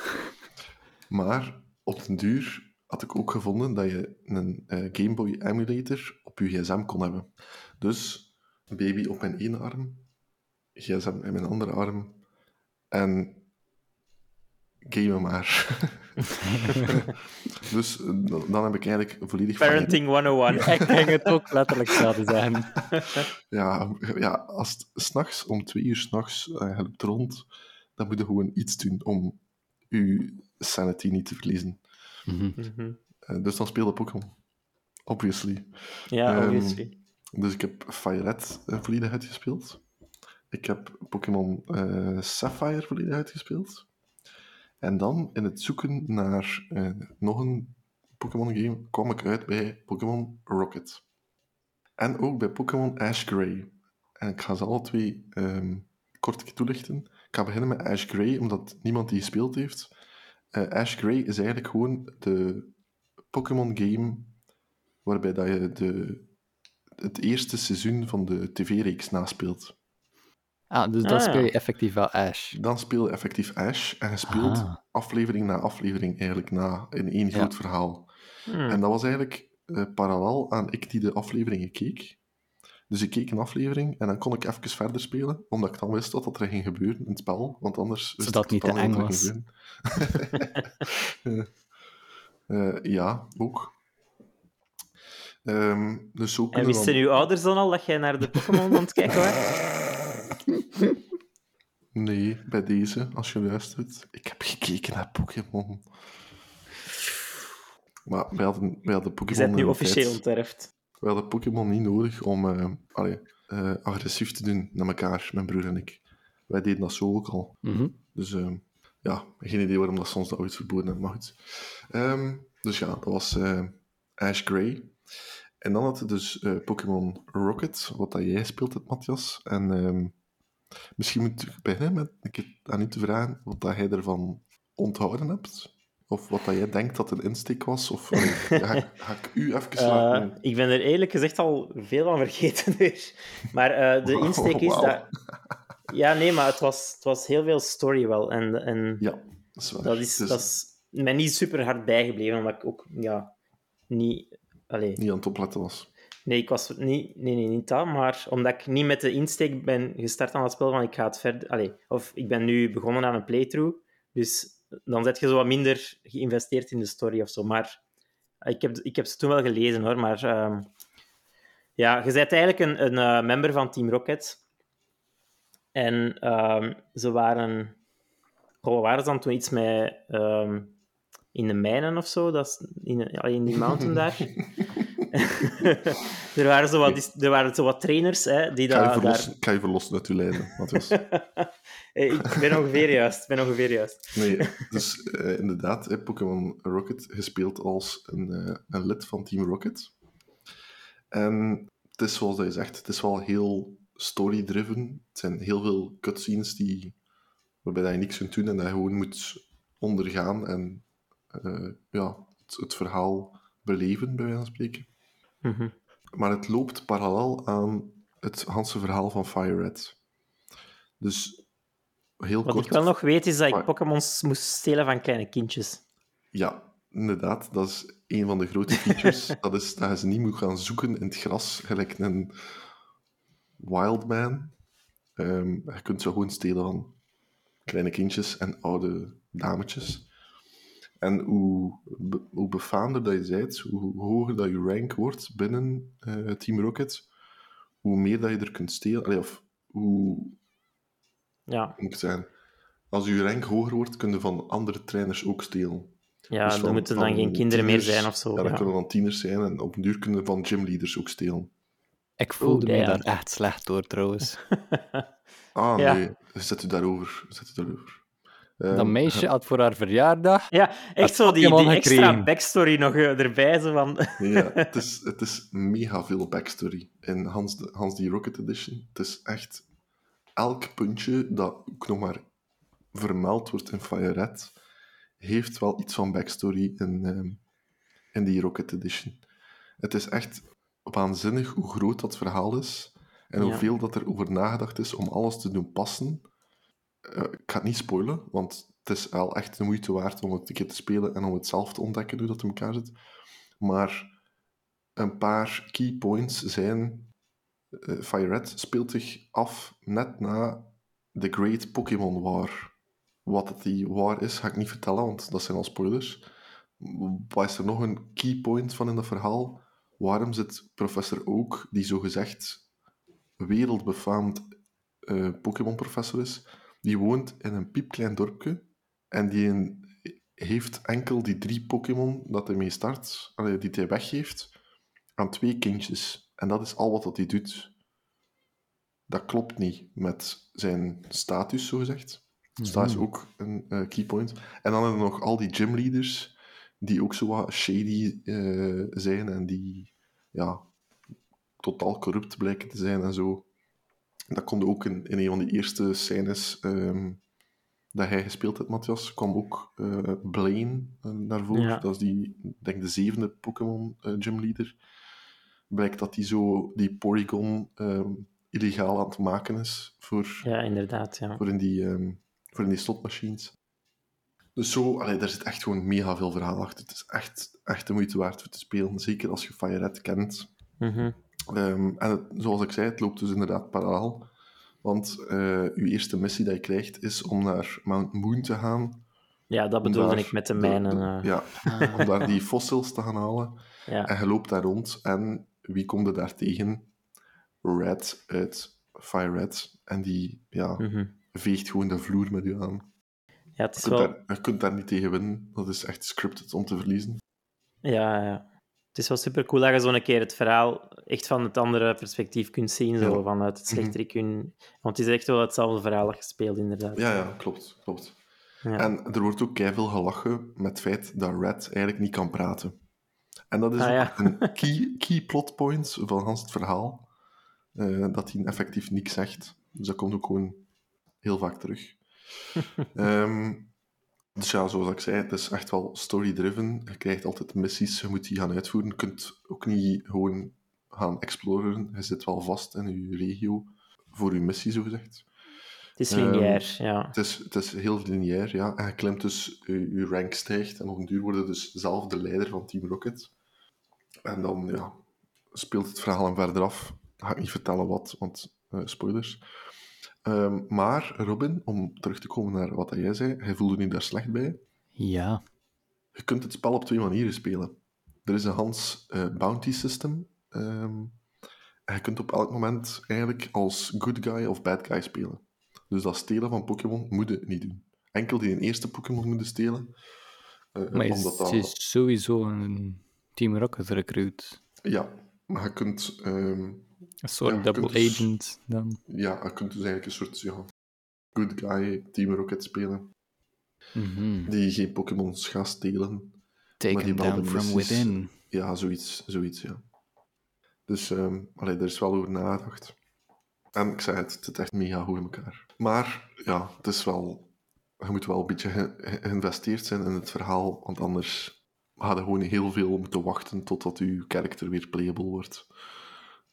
Maar op den duur had ik ook gevonden dat je een eh, Game Boy emulator op je gsm kon hebben. Dus een baby op mijn ene arm, gsm in mijn andere arm en gamen maar. dus eh, dan heb ik eigenlijk volledig van- Parenting 101. Ik denk het ook letterlijk zouden zijn. Ja, ja als het s'nachts, om twee uur s'nachts, uh, loopt rond, dan moet je gewoon iets doen om je sanity niet te verliezen. Mhm. Mhm. Eh, dus dan speelde Pokémon. Obviously. Ja, Ehm, obviously. Dus ik heb Fire Red eh, volledig uitgespeeld. Ik heb Pokémon eh, Sapphire volledig uitgespeeld. En dan, in het zoeken naar eh, nog een Pokémon game, kwam ik uit bij Pokémon Rocket. En ook bij Pokémon Ash Gray. En ik ga ze alle twee ehm, kort toelichten. Ik ga beginnen met Ash Gray, omdat niemand die gespeeld heeft. Eh, Ash Gray is eigenlijk gewoon de Pokémon game waarbij dat je de, het eerste seizoen van de tv-reeks naspeelt. Ah, dus Ah, dat ja. speel je effectief wel Ash. Dan speel je effectief Ash en je speelt Ah. aflevering na aflevering eigenlijk na in één Ja. groot verhaal. Hmm. En dat was eigenlijk eh, parallel aan ik die de afleveringen keek. Dus ik keek een aflevering en dan kon ik even verder spelen, omdat ik dan wist wat er ging gebeuren in het spel, want anders wist Zodat ik het niet te eng gebeuren. Eh, ja, ook. Ehm, dus zo En wisten dan- uw ouders dan al dat jij naar de Pokémon aan het kijken was? Nee, bij deze, als je luistert. Ik heb gekeken naar Pokémon. Maar wij hadden, wij hadden Je Pokémon... bent nu officieel onterfd. We hadden Pokémon niet nodig om eh, allee, eh, agressief te doen naar elkaar, mijn broer en ik. Wij deden dat zo ook al. Mhm. Dus eh, ja, geen idee waarom dat ons dat ooit verboden hebben, maar goed. Ehm, Dus ja, dat was eh, Ash Grey. En dan had je dus Pokémon Rocket, wat dat jij speelt, het Matthias. En ehm, misschien moet ik beginnen met keer aan u te vragen wat dat jij ervan onthouden hebt. Of wat dat jij denkt dat een insteek was. Of allee, ga, ik- ga ik u even laten... ik ben er eerlijk gezegd al veel van vergeten dus. Maar eh, de insteek is dat... Ja, nee, maar het was, het was heel veel story wel. En, en Ja, dat is waar. dat, is, Het dat is mij niet super hard bijgebleven, omdat ik ook ja, niet... Allee, niet aan het opletten was. Nee, ik was niet... Nee, nee, niet dat, maar omdat ik niet met de insteek ben gestart aan het spel van ik ga het verder... Allee, of ik ben nu begonnen aan een playthrough, dus dan zet je zo wat minder geïnvesteerd in de story of zo. Maar ik heb, ik heb ze toen wel gelezen, hoor, maar... ehm, ja, je bent eigenlijk een, een eh, member van Team Rocket. En ehm, ze waren... Goh, wat waren ze dan toen iets met... ehm, in de mijnen of zo, dat is in, in die mountain daar. er, waren zo wat, er waren zo wat trainers hè, die je daar... verlossen, ik ga je verlossen uit uw lijden, Matthias. Ik ben ongeveer juist, ik ben ongeveer juist. Nee, dus eh, inderdaad, Pokémon Rocket gespeeld als een, eh, een lid van Team Rocket. En het is zoals je zegt, het is wel heel story-driven. Het zijn heel veel cutscenes die, waarbij je niks kunt doen en dat je gewoon moet ondergaan en eh, ja, het, het verhaal beleven, bij wijze van spreken. Mhm. Maar het loopt parallel aan het Hanse verhaal van Fire Red. Dus heel Wat kort. ik wel nog weet, is dat ik Pokémons moest stelen van kleine kindjes. Ja, inderdaad. Dat is een van de grote features. dat is dat je ze niet moet gaan zoeken in het gras, gelijk een wildman. Ehm je kunt ze gewoon stelen van kleine kindjes en oude dametjes. En hoe, be- hoe befaamder dat je bent, hoe hoger dat je rank wordt binnen eh, Team Rocket, hoe meer dat je er kunt stelen. Allee, of hoe, Ja, moet ik zeggen? Als je rank hoger wordt, kun je van andere trainers ook stelen. ja Dus er moeten dan geen kinderen meer zijn of zo. Ja, dat ja. kunnen dan tieners zijn en op een duur kunnen van gymleaders ook stelen. Ik voelde me damn. daar echt slecht door, trouwens. Ah, Ja. nee. Zet u daarover. Zet u daarover. Ehm, dat meisje had voor haar verjaardag... Ja, echt zo die, die extra backstory nog eh, erbij. Zo van... Ja, het is, het is mega veel backstory in Hans, de, Hans die Rocket Edition. Het is echt elk puntje dat ook nog maar vermeld wordt in Fire Red, heeft wel iets van backstory in, ehm, in die Rocket Edition. Het is echt waanzinnig hoe groot dat verhaal is en Ja. hoeveel dat er over nagedacht is om alles te doen passen. Eh, ik ga het niet spoilen, want het is wel echt de moeite waard om het een keer te spelen en om het zelf te ontdekken hoe dat in elkaar zit. Maar een paar key points zijn... eh, Fire Red speelt zich af net na The Great Pokémon War. Wat het die war is, ga ik niet vertellen, want dat zijn al spoilers. Wat is er nog een key point van in dat verhaal? Waarom zit professor Oak, die zogezegd wereldbefaamd eh Pokémon-professor is, die woont in een piepklein dorpje en die een- heeft enkel die drie Pokémon dat hij mee start, allee, die hij weggeeft, aan twee kindjes. En dat is al wat dat hij doet. Dat klopt niet met zijn status, zogezegd. Dus dat is ook een eh, keypoint. En dan hebben we nog al die gymleaders, die ook zo wat shady eh, zijn en die ja, totaal corrupt blijken te zijn en zo. Dat komt ook in, in een van die eerste scènes ehm, dat hij gespeeld heeft, Matthias, kwam ook eh Blaine eh, naar voren. Ja. Dat is die, denk de zevende Pokémon eh, gymleader. Blijkt dat hij zo die Porygon ehm, illegaal aan het maken is voor, Ja, inderdaad. Ja. voor, in die, ehm, voor in die slotmachines. Dus zo, allee, daar zit echt gewoon mega veel verhaal achter. Het is echt, echt de moeite waard voor te spelen. Zeker als je Fire Red kent. Mhm. Ehm, en het- zoals ik zei, het loopt dus inderdaad parallel. Want eh je eerste missie die je krijgt is om naar Mount Moon te gaan. ja, dat bedoelde ik met de mijnen. de- eh. ja, om daar die fossils te gaan halen. ja. En je loopt daar rond en wie komt er daar tegen? Red uit Fire Red. En die ja, Mhm. veegt gewoon de vloer met u aan. ja, het Je is kunt, wel... daar, je kunt daar niet tegen winnen. Dat is echt scripted om te verliezen. Ja, ja. Het is wel super cool dat je zo een keer het verhaal echt van het andere perspectief kunt zien, zo, Ja. vanuit het Mhm. slechterik. kun- Want het is echt wel hetzelfde verhaal speelt, inderdaad. Ja, ja, klopt. klopt. Ja. En er wordt ook keiveel gelachen met het feit dat Red eigenlijk niet kan praten. En dat is Ah, ja. een key, key plot point van Hans het verhaal. eh, dat hij effectief niks zegt. Dus dat komt ook gewoon heel vaak terug. Ehm, dus ja, zoals ik zei, het is echt wel story-driven. Je krijgt altijd missies, je moet die gaan uitvoeren. Je kunt ook niet gewoon gaan exploren. Je zit wel vast in je regio voor je missie, zogezegd. Het is Ehm, lineair, ja. Het is, het is heel lineair, ja. En je klimt dus, je, je rank stijgt en op een duur word je dus zelf de leider van Team Rocket. En dan, ja, speelt het verhaal hem verder af. Ga ik niet vertellen wat, want eh, spoilers. Ehm, maar, Robin, om terug te komen naar wat jij zei, hij voelde niet daar slecht bij. Ja. Je kunt het spel op twee manieren spelen. Er is een Hans eh, bounty system. ehm, en je kunt op elk moment eigenlijk als good guy of bad guy spelen. Dus dat stelen van Pokémon moet je niet doen. Enkel die een eerste Pokémon moeten stelen. eh, Maar is, omdat dat... het is sowieso een Team Rocket recruit. Ja, maar je kunt, ehm, Een soort Ja, double dus- agent dan. ja, je kunt dus eigenlijk een soort ja, good guy Team Rocket spelen. Mhm. Die geen Pokémons gaat stelen. Take maar die down from within. Ja, zoiets, zoiets ja. Dus ehm allee, daar is wel over nagedacht. En ik zei het, het zit echt mega goed in elkaar. Maar ja, het is wel... Je moet wel een beetje ge- ge- geïnvesteerd zijn in het verhaal, want anders je gewoon heel veel moeten wachten totdat je karakter weer playable wordt.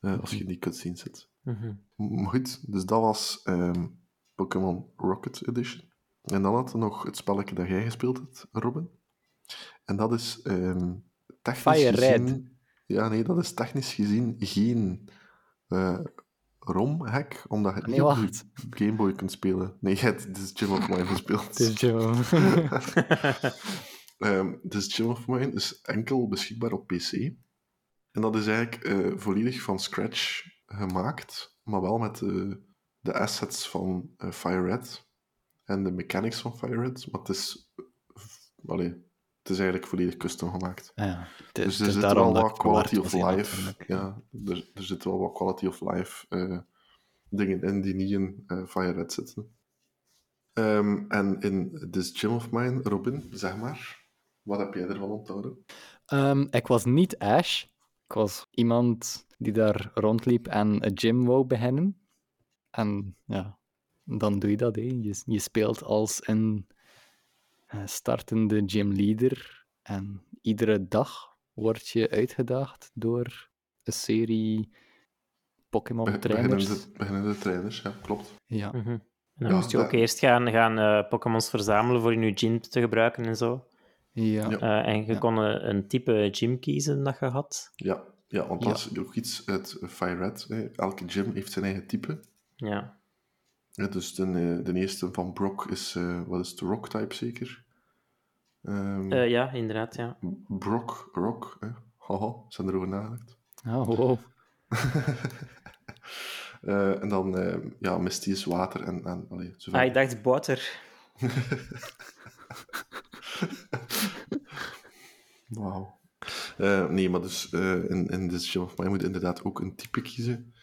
Eh, als je in die cutscene zit. Mhm. Maar goed, dus dat was ehm, Pokémon Rocket Edition. En dan had nog het spelletje dat jij gespeeld hebt, Robin. En dat is ehm technisch Fire Red. gezien... Ja, nee, dat is technisch gezien geen eh ROM-hack, omdat je het Nee, niet op Game Boy kunt spelen. Nee, je hebt dus Gym of Mine gespeeld. Het is Joe. Ehm, dus Gym of Mine is enkel beschikbaar op PC. En dat is eigenlijk eh, volledig van scratch gemaakt, maar wel met de, de assets van eh, Fire Red en de mechanics van Fire Red. Maar het is, eh, allee, het is eigenlijk volledig custom gemaakt. Ah ja, Dus het er is zit wel wat quality of life. Ja, er, er zitten wel wat quality of life eh, dingen in die niet in eh, Fire Red zitten. Ehm, en in This Gym of Mine, Robin, zeg maar, wat heb jij ervan onthouden? Ehm, ik was niet Ash. Ik was iemand die daar rondliep en een gym wou beginnen. En ja, dan doe je dat. Hè. Je, je speelt als een eh, startende gymleader. En iedere dag word je uitgedaagd door een serie Pokémon-trainers. Beginnende, beginnende trainers, ja, klopt. Ja. Mhm. En dan Ja, moest je ook eerst gaan, gaan eh, Pokémons verzamelen voor in je gym te gebruiken en zo. Ja. Eh, en je Ja. kon eh, een type gym kiezen dat je had. Ja, ja want Ja. dat is ook iets uit Fire Red. Hè. Elke gym heeft zijn eigen type. Ja. Ja, dus de, eh, de eerste van Brock is, eh, wat is de Rock-type zeker? Ehm, Eh, ja, inderdaad, ja. Brock, Rock, hè. haha, zijn erover nagedacht. Oh, wow. Eh, en dan, eh, ja, Misty is water en, en allee, Ah, ik dacht water. Wauw. Eh, nee, maar dus eh, in, in Gym of Mine moet je inderdaad ook een type kiezen.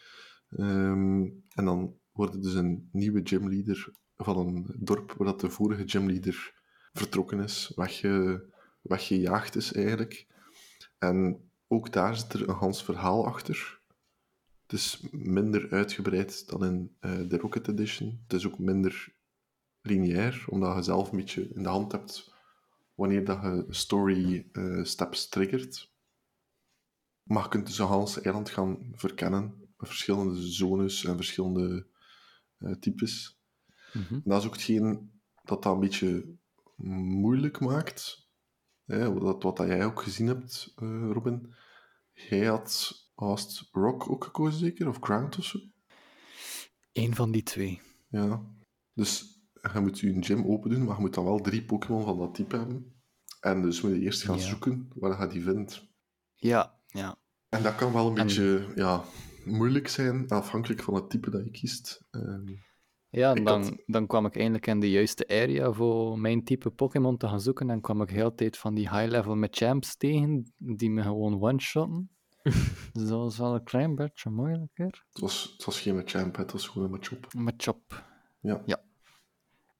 Ehm, en dan wordt er dus een nieuwe gymleader van een dorp waar dat de vorige gymleader vertrokken is, wegge, weggejaagd is eigenlijk. En ook daar zit er een Hans verhaal achter. Het is minder uitgebreid dan in eh, de Rocket Edition. Het is ook minder lineair, omdat je zelf een beetje in de hand hebt wanneer dat je story eh, steps triggert. Maar je kunt dus een Hans eiland gaan verkennen, verschillende zones en verschillende eh, types. Mhm. En dat is ook hetgeen dat dat een beetje moeilijk maakt. Hè, wat, wat dat jij ook gezien hebt, eh, Robin. Jij had haast Rock ook gekozen, zeker? Of Ground of zo? Eén van die twee. Ja. Dus je moet je gym open doen, maar je moet dan wel drie Pokémon van dat type hebben. En dus moet je eerst gaan Ja. zoeken waar je die vindt. Ja, ja. En dat kan wel een En- beetje ja, moeilijk zijn, afhankelijk van het type dat je kiest. Ehm, Ja, dan, had- dan kwam ik eindelijk in de juiste area voor mijn type Pokémon te gaan zoeken. En kwam ik heel tijd van die high-level met champs tegen, die me gewoon one-shotten. dus dat was wel een klein beetje moeilijker. het, was, het was geen Machamp, het was gewoon een Machop. Met chop. Ja. Ja.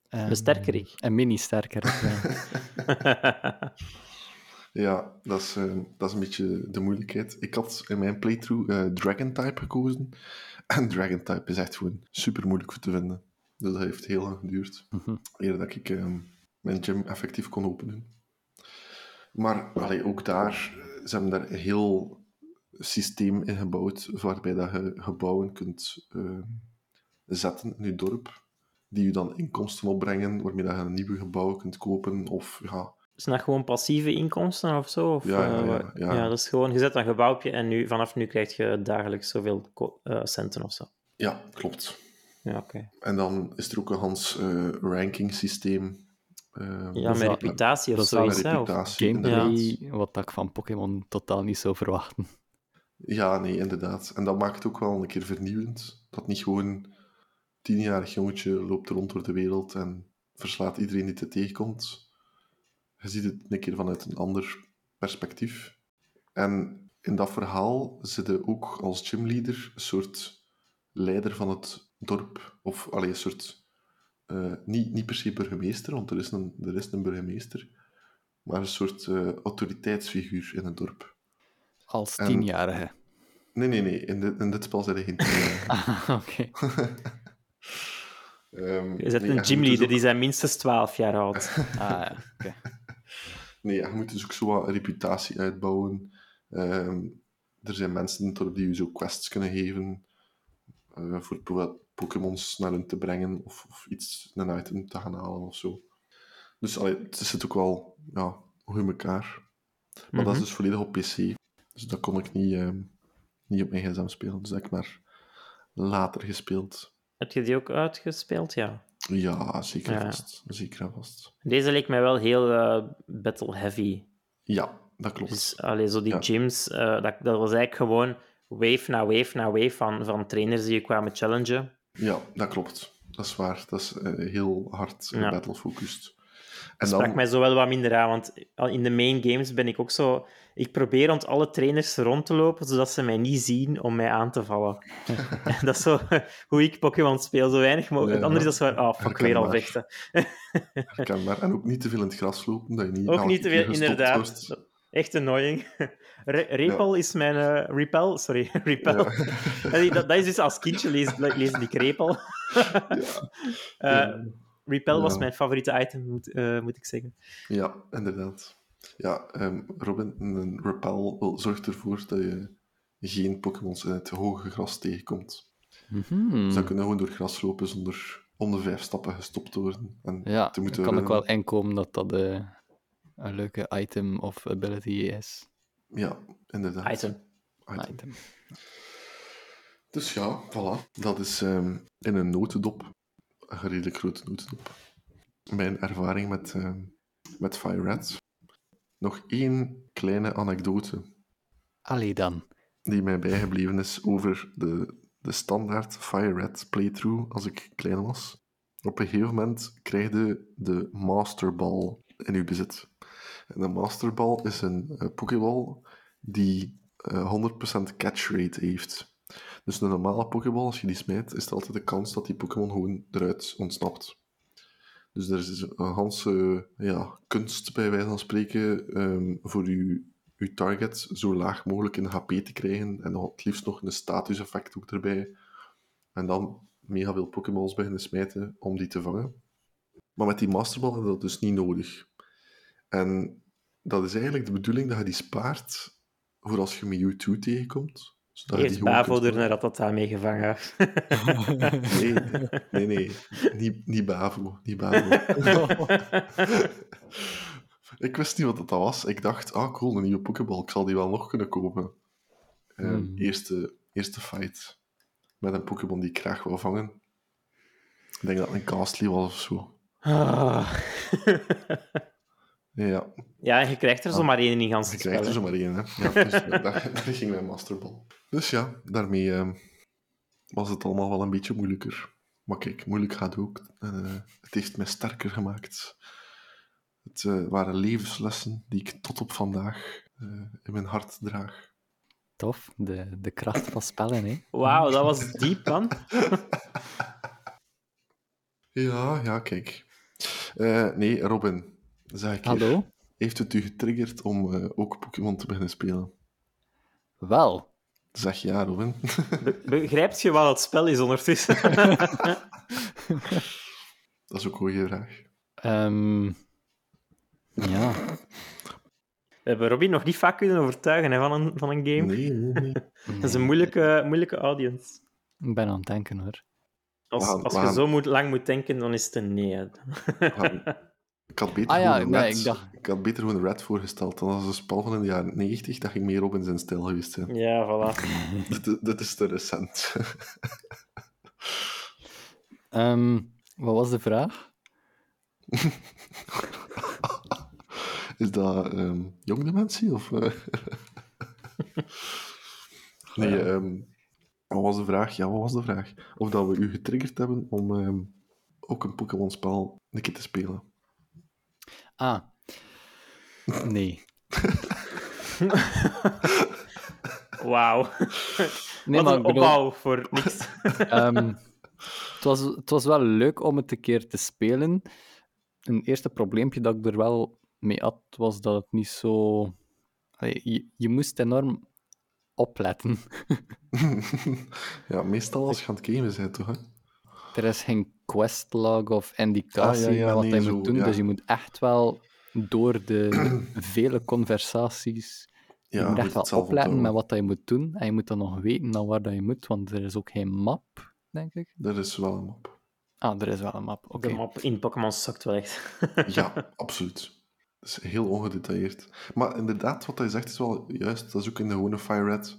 En, De sterkerik. En mini-sterkerik, ja. Ja, dat is, eh, dat is een beetje de moeilijkheid. Ik had in mijn playthrough eh, Dragon Type gekozen. En Dragon Type is echt gewoon super moeilijk voor te vinden. Dus dat heeft heel lang geduurd. Mhm. Eer dat ik ehm, mijn gym effectief kon openen. Maar allee, ook daar, ze hebben daar een heel systeem in gebouwd, waarbij dat je gebouwen kunt ehm, zetten in je dorp, die je dan inkomsten opbrengen, waarmee dat je een nieuwe gebouwen kunt kopen, of ja, Is dat gewoon passieve inkomsten of zo? Of, Ja, ja, eh, ja, ja. dat is gewoon, je zet een gebouwtje en nu, vanaf nu krijg je dagelijks zoveel eh, centen of zo. ja, klopt. Ja, oké. En dan is er ook een Hans eh ranking systeem. Ja, met reputatie of zoiets. Gameplay, wat ik van Pokémon totaal niet zou verwachten. Ja, nee, inderdaad. En dat maakt het ook wel een keer vernieuwend. Dat niet gewoon tienjarig jongetje loopt rond door de wereld en verslaat iedereen die te tegenkomt. Je ziet het een keer vanuit een ander perspectief. En in dat verhaal zit ook als gymleader een soort leider van het dorp. Of allee, een soort... eh, niet, niet per se burgemeester, want er is een, er is een burgemeester. Maar een soort eh, autoriteitsfiguur in het dorp. Als En- tienjarige. Nee, nee, nee. In, dit in dit spel zijn er geen tien. Ah, oké. Je zet nee, een moet dus gymleader ook- die zijn minstens 12 jaar oud. Ah, ja. Nee, je moet dus ook zo wat reputatie uitbouwen. Ehm, er zijn mensen dorp die je zo quests kunnen geven. eh, voor bijvoorbeeld Pokémons naar hen te brengen. Of, of iets, een item te gaan halen of zo. Dus allee, het zit ook wel ja, goed in elkaar. Maar dat is Mhm. dus volledig op PC. Dus dat kon ik niet, ehm, niet op mijn gsm spelen. Dus dat heb ik maar later gespeeld. Heb je die ook uitgespeeld? Ja. Ja, zeker Ja. vast. Zeker vast. Deze leek mij wel heel eh, battle-heavy. Ja, dat klopt. Dus allee, zo die Ja. gyms, eh, dat, dat was eigenlijk gewoon wave na wave na wave van, van trainers die je kwamen challengen. Ja, dat klopt. Dat is waar. Dat is eh, heel hard Ja. battle-focused. En Dat sprak dan... mij zo wel wat minder aan, want in de main games ben ik ook zo... Ik probeer rond alle trainers rond te lopen, zodat ze mij niet zien om mij aan te vallen. dat is zo hoe ik Pokémon speel, zo weinig mogelijk. Ja, Anders is dat zo van, oh, fuck, weer al vechten. herkenbaar. En ook niet te veel in het gras lopen, dat je niet... Ook niet te veel, inderdaad. wordt. Echt annoying. Re Repel is mijn... eh, repel, sorry, repel. Dat, dat is dus als kindje lees, lees ik repel. Eh, repel was Ja. mijn favoriete item, moet, eh, moet ik zeggen. Ja, inderdaad. Ja, ehm, Robin, een repel wil- zorgt ervoor dat je geen Pokémons in het hoge gras tegenkomt. Mhm. Dus dan kunnen gewoon door gras lopen zonder om de vijf stappen gestopt te worden. En Ja, te ik moeten kan ook wel inkomen dat dat eh, een leuke item of ability is. Ja, inderdaad. Item. Item. Item. Dus ja, voilà. Dat is ehm, in een notendop, een redelijk grote notendop, mijn ervaring met, ehm met Fire Red. Nog één kleine anekdote Allee dan. die mij bijgebleven is over de, de standaard Fire Red playthrough als ik klein was. Op een gegeven moment krijg je de Master Ball in je bezit. En de Master Ball is een eh, Pokéball die eh, 100% catch rate heeft. Dus een normale Pokéball, als je die smijt, is er altijd de kans dat die Pokémon gewoon eruit ontsnapt. Dus er is een ganse ja, kunst, bij wijze van spreken, ehm, voor je, je target zo laag mogelijk in HP te krijgen. En dan het liefst nog een status-effect ook erbij. En dan mega veel Pokéballs beginnen smijten om die te vangen. Maar met die Masterball heb je dat dus niet nodig. En dat is eigenlijk de bedoeling dat je die spaart voor als je Mewtwo tegenkomt. Zodat Eerst Bavo er naar Ratata mee gevangen. Nee, nee, nee. Niet, niet Bavo. Niet Bavo. ik wist niet wat dat was. Ik dacht, ah cool, een nieuwe Pokéball. Ik zal die wel nog kunnen kopen. Ehm, Hmm. eerste, eerste fight. Met een Pokémon die ik graag wil vangen. Ik denk dat het een Castly was of zo. Ah. Ja, ja, en je krijgt er zomaar één in die ganse je krijgt er spel, zo hè. maar één. Hè. Ja, dus daar, daar ging mijn Masterball. Dus ja, daarmee ehm, was het allemaal wel een beetje moeilijker. Maar kijk, moeilijk gaat ook. En, eh, het heeft mij sterker gemaakt. Het eh, waren levenslessen die ik tot op vandaag eh, in mijn hart draag. Tof, de, de kracht van spellen, hè. Wauw, dat was diep, man. Ja, ja, kijk. Eh, nee, Robin. Zeg. Hallo? Heeft het u getriggerd om eh, ook Pokémon te beginnen spelen? Wel. Zeg ja, Robin. Be- begrijpt je wat het spel is ondertussen? Dat is ook een goede vraag. Ehm, ja. We hebben Robin nog niet vaak kunnen overtuigen hè, van, een, van een game. Nee, nee, nee. Dat is een moeilijke, moeilijke audience. Ik ben aan het denken hoor. Als, gaan- als je gaan- zo moet, lang moet denken, dan is het een nee. Ik had beter Ah ja, gewoon nee, Red, ik dacht- ik had beter gewoon Red voorgesteld. Dan was een spel van in de jaren 90, dat ging meer Robin zijn stijl geweest zijn. Ja, voilà. dit, dit is te recent. Ehm, wat was de vraag? Is dat ehm jong dementie? Of, eh? nee, ehm, wat was de vraag? Ja, wat was de vraag? Of dat we u getriggerd hebben om ehm, ook een Pokémon-spel een keer te spelen. Ah. Nee. Wauw. Nee, Wat een bedoel, opbouw voor niks. ehm, het, was, het was wel leuk om het een keer te spelen. Een eerste probleempje dat ik er wel mee had, was dat het niet zo... Allee, je, je moest enorm opletten. ja, meestal als je aan het gamen bent, toch? Hè? Er is geen questlog of indicatie Ah, ja, ja, met wat nee, zo, moet doen, ja. dus je moet echt wel door de vele conversaties je moet echt het wel opletten met wat je moet doen. En je moet dan nog weten naar waar dat je moet, want er is ook geen map, denk ik. Dat is wel een map. Ah, er is wel een map. Oké. De map in Pokémon zakt wel echt. Ja, absoluut. Dat is heel ongedetailleerd. Maar inderdaad, wat hij zegt is wel juist. Dat is ook in de gewone Fire Red.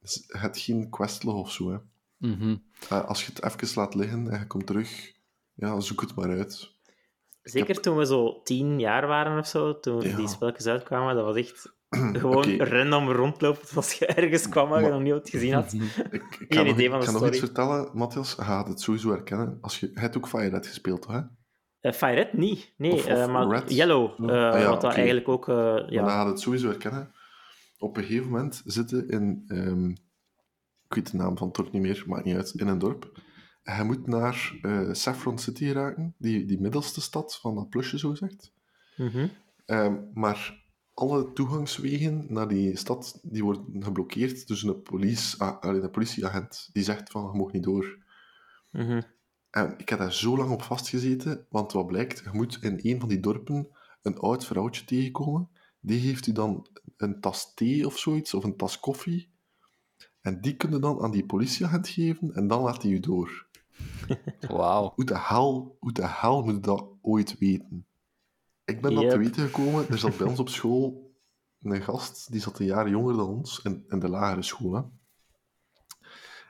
Dus Het geen questlog of zo. Hè. Mhm. Eh, Als je het even laat liggen en je komt terug, ja, zoek het maar uit. Zeker toen we zo tien jaar waren of zo, toen Ja. die spelletjes uitkwamen, dat was echt gewoon random rondlopen als je ergens kwam waar je nog niet gezien had. Ik, ik Geen ga, nog, idee ik van de ga nog story. iets vertellen, Matthias. Je gaat het sowieso herkennen. Als je, hebt ook Fire Red gespeeld, toch? Hè? Eh, Fire Red? Nee, nee Of- of eh, maar Red. Yellow. eh, Ah ja, wat dat oké. eigenlijk ook... eh, Maar dan ja. gaat het sowieso herkennen. Op een gegeven moment zitten in... ehm, ik weet de naam van het dorp niet meer, maakt niet uit. In een dorp. En je moet naar eh, Saffron City raken, die, die middelste stad van dat plusje, zo gezegd. Mhm. Ehm, maar alle toegangswegen naar die stad die worden geblokkeerd. Dus een, police, ah, een politieagent die zegt van, je mag niet door. Mhm. En ik heb daar zo lang op vastgezeten, want wat blijkt, je moet in een van die dorpen een oud vrouwtje tegenkomen. Die geeft u dan een tas thee of zoiets, of een tas koffie. En die kun je dan aan die politieagent geven, en dan laat hij u door. Wauw. Hoe de hel, hoe de hel moet je dat ooit weten? Ik ben dat te weten gekomen. Er zat bij ons op school een gast, die zat een jaar jonger dan ons, in, in de lagere school. Hè.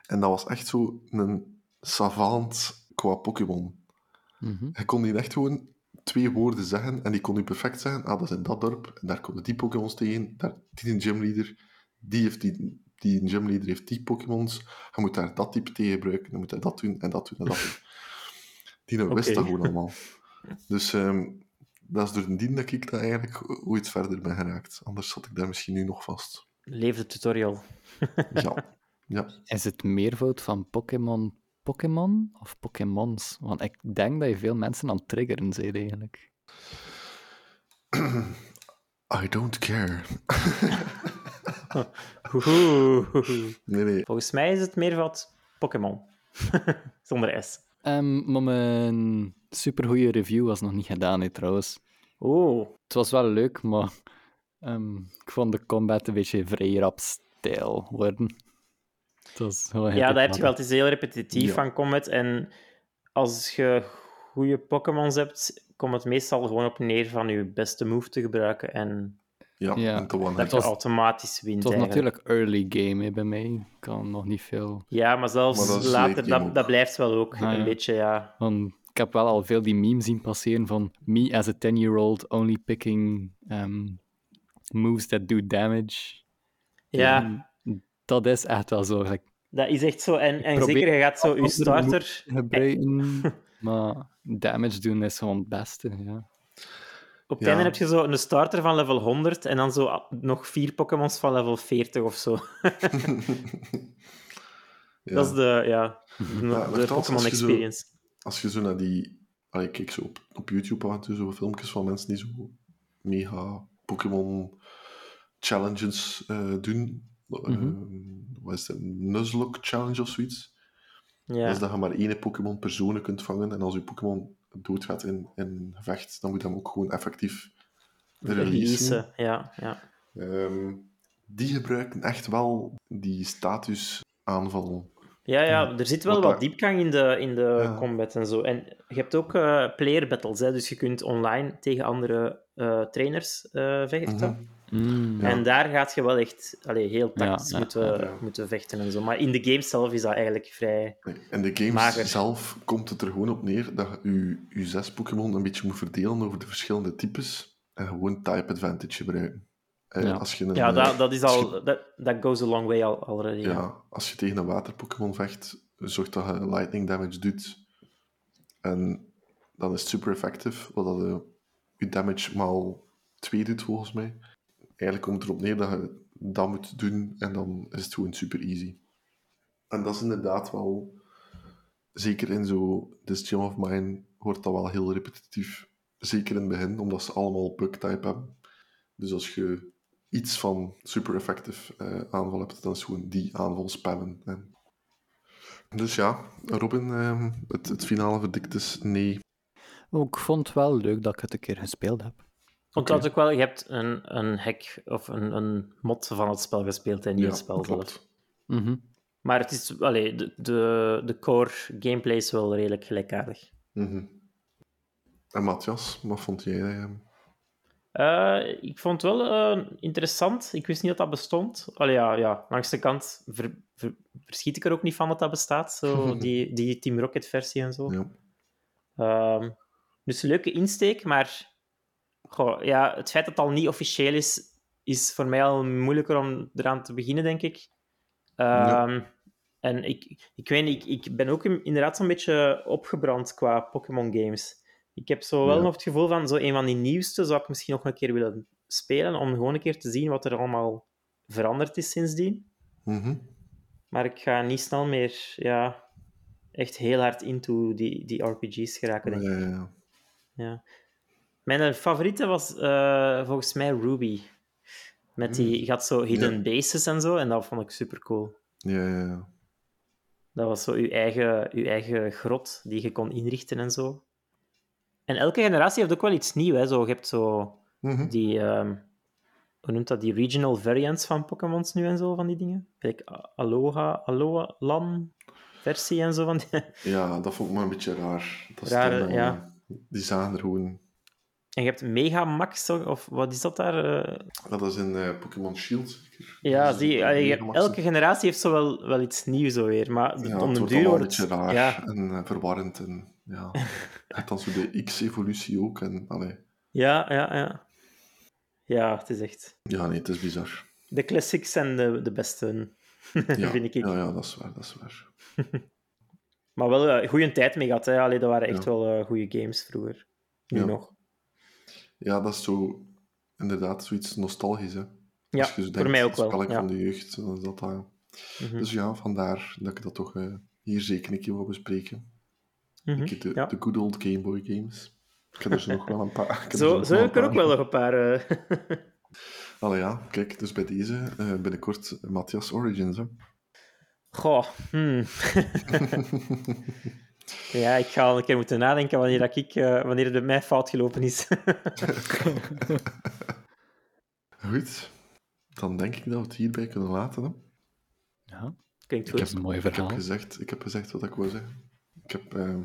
En dat was echt zo een savant qua Pokémon. Mhm. Hij kon die echt gewoon twee woorden zeggen en die kon u perfect zeggen, ah, dat is in dat dorp, en daar komen die Pokémons tegen, daar, die een gymleader, die, heeft die, die gymleader heeft die Pokémons, je moet daar dat type tegen gebruiken, dan moet hij dat doen, en dat doen, en dat doen. Die nou wist dat gewoon allemaal. Dus ehm, dat is door de dien dat ik daar eigenlijk ooit verder ben geraakt. Anders zat ik daar misschien nu nog vast. Leef de tutorial. Ja, ja. Is het meervoud van Pokémon Pokémon of Pokémons? Want ik denk dat je veel mensen aan het triggeren bent eigenlijk. I don't care. Nee, nee. Volgens mij is het meer wat Pokémon. Zonder S. Ehm, maar mijn supergoeie review was nog niet gedaan, hè, trouwens. Oeh. Het was wel leuk, maar ehm, ik vond de combat een beetje vrij rap stijl worden. Ja, dat heb je wel. Het is heel repetitief Ja. van combat. En als je goede Pokémons hebt, komt het meestal gewoon op neer van je beste move te gebruiken. En Ja, Ja. en te one dat was- automatisch wint. Het was eigenlijk. natuurlijk early game hè, bij mij. Ik kan nog niet veel. Ja, maar zelfs Maar dat later, dat, dat blijft wel ook Ah, een ja. beetje, ja. Want ik heb wel al veel die memes zien passeren van me as a 10-year-old only picking ehm, moves that do damage. Ja, Dat is echt wel zo. like, dat is echt zo. En, en zeker, je gaat zo je starter... gebruiken, maar damage doen is gewoon het beste. Ja. Op het Ja. einde heb je zo een starter van level 100 en dan zo nog vier Pokémons van level 40 of zo. Ja. Dat is de, ja, de, maar de Pokémon zo- experience. als je zo naar die allee, ik kijk zo op, op YouTube af en toe zo filmpjes van mensen die zo mega Pokémon challenges eh, doen. Mhm. Eh, wat is het? Nuzlocke challenge of zoiets. Dat Ja, is dat je maar één Pokémon personen kunt vangen. En als je Pokémon doodgaat in, in een gevecht, dan moet je hem ook gewoon effectief releasen. Ja, ja. Ehm, die gebruiken echt wel die statusaanval. Ja, ja, er zit wel Wat diepgang in de, in de Ja. combat en zo. En je hebt ook eh, player battles, hè, dus je kunt online tegen andere eh, trainers eh, vechten. Mhm. Mm, En daar gaat je wel echt allee, heel tactisch ja, moeten, moeten vechten en zo. Maar in de game zelf is dat eigenlijk vrij... Nee, In de games Mager. zelf komt het er gewoon op neer dat je je zes Pokémon een beetje moet verdelen over de verschillende types en gewoon type advantage gebruiken. Ja. als je een, Ja, eh, dat, dat is je- al... Dat, dat goes a long way al, already. Ja, als je tegen een water-Pokémon vecht, zorg dat je lightning damage doet. En dan is het super effective, wat dat eh, je damage maal 2 doet volgens mij. Eigenlijk komt het erop neer dat je dat moet doen en dan is het gewoon super easy. En dat is inderdaad wel, zeker in zo This Gym of Mine, wordt dat wel heel repetitief. Zeker in het begin, omdat ze allemaal bug-type hebben. Dus als je iets van super effective eh, aanval hebt, dan is gewoon die aanval spammen. En... Dus ja, Robin, ehm, het, het finale verdict is nee. Oh, Ik vond het wel leuk dat ik het een keer gespeeld heb. Want dat ook wel, je hebt een, een hack of een, een mod van het spel gespeeld en niet het spel zelf. Mhm. Maar het is, allee, de, de, de core gameplay is wel redelijk gelijkaardig. Mhm. En Matthias, wat vond jij? ehm? Eh, ik vond het wel eh, interessant. Ik wist niet dat dat bestond. Allee, ja, ja, langs de kant ver- ver- verschiet ik er ook niet van dat dat bestaat. Zo, die, die Team Rocket versie en zo. Ja. Ehm, dus een leuke insteek, maar goh, ja, het feit dat het al niet officieel is, is voor mij al moeilijker om eraan te beginnen, denk ik. Ehm, En ik, ik weet niet, ik, ik ben ook in- inderdaad zo'n beetje opgebrand qua Pokémon games. Ik heb zo wel Ja. nog het gevoel van zo een van die nieuwste zou ik misschien nog een keer willen spelen, om gewoon een keer te zien wat er allemaal veranderd is sindsdien. Mhm. Maar ik ga niet snel meer ja, echt heel hard into die, die RPG's geraken, denk ik. Ja, ja, ja. Ja. Mijn favoriete was eh, volgens mij Ruby. Met die, je had zo hidden bases en zo, en dat vond ik super cool. Ja, ja, ja. Dat was zo je eigen, je eigen grot die je kon inrichten en zo. En elke generatie heeft ook wel iets nieuws. Hè. Zo, je hebt zo Mhm. die, ehm, hoe noemt dat, die regional variants van Pokémons nu en zo, van die dingen. Kijk, Aloha, Aloha Lan versie en zo van die. Ja, dat vond ik maar een beetje raar. Dat dan, eh, ja. Die zagen er gewoon... En je hebt Megamax, of wat is dat daar? eh, Dat is in eh, Pokémon Shield, zeker? Ja, zie, Megamaxen. elke generatie heeft zo wel, wel iets nieuws alweer, maar Ja, om het de wordt duur allemaal een wordt beetje het... raar Ja, en verwarrend. En, ja. Dan zo de X-evolutie ook. En, allee. ja, ja, ja. Ja, het is echt... Ja, nee, het is bizar. De classics zijn de, de beste, Ja, vind ik. Ja, ja, dat is waar, dat is waar. Maar wel een goede tijd mee gehad. Hè. Allee, dat waren echt Ja. wel eh, goede games vroeger. Nu Ja. nog. Ja, dat is zo inderdaad zoiets nostalgisch. Hè. Ja, Als je zo voor mij ook wel. spel van de jeugd, dan is dat dat. Mhm. Dus ja, vandaar dat ik dat toch eh, hier zeker een keer wil bespreken. Een keer de, Ja. de good old Game Boy games. Ik heb er zo nog wel een paar. ik heb er Zo, zo heb ik er ook wel nog een paar. eh. Allee, ja, kijk, dus bij deze eh, binnenkort Matthias Origins. Hè. Goh. hmm. ja, ik ga al een keer moeten nadenken wanneer, dat ik, eh, wanneer het bij mij fout gelopen is. Goed, dan denk ik dat we het hierbij kunnen laten. Hè. Ja, Klinkt Ik goed. is een mooi Ik heb, verhaal. gezegd, ik heb gezegd wat ik wou zeggen. Ik heb eh,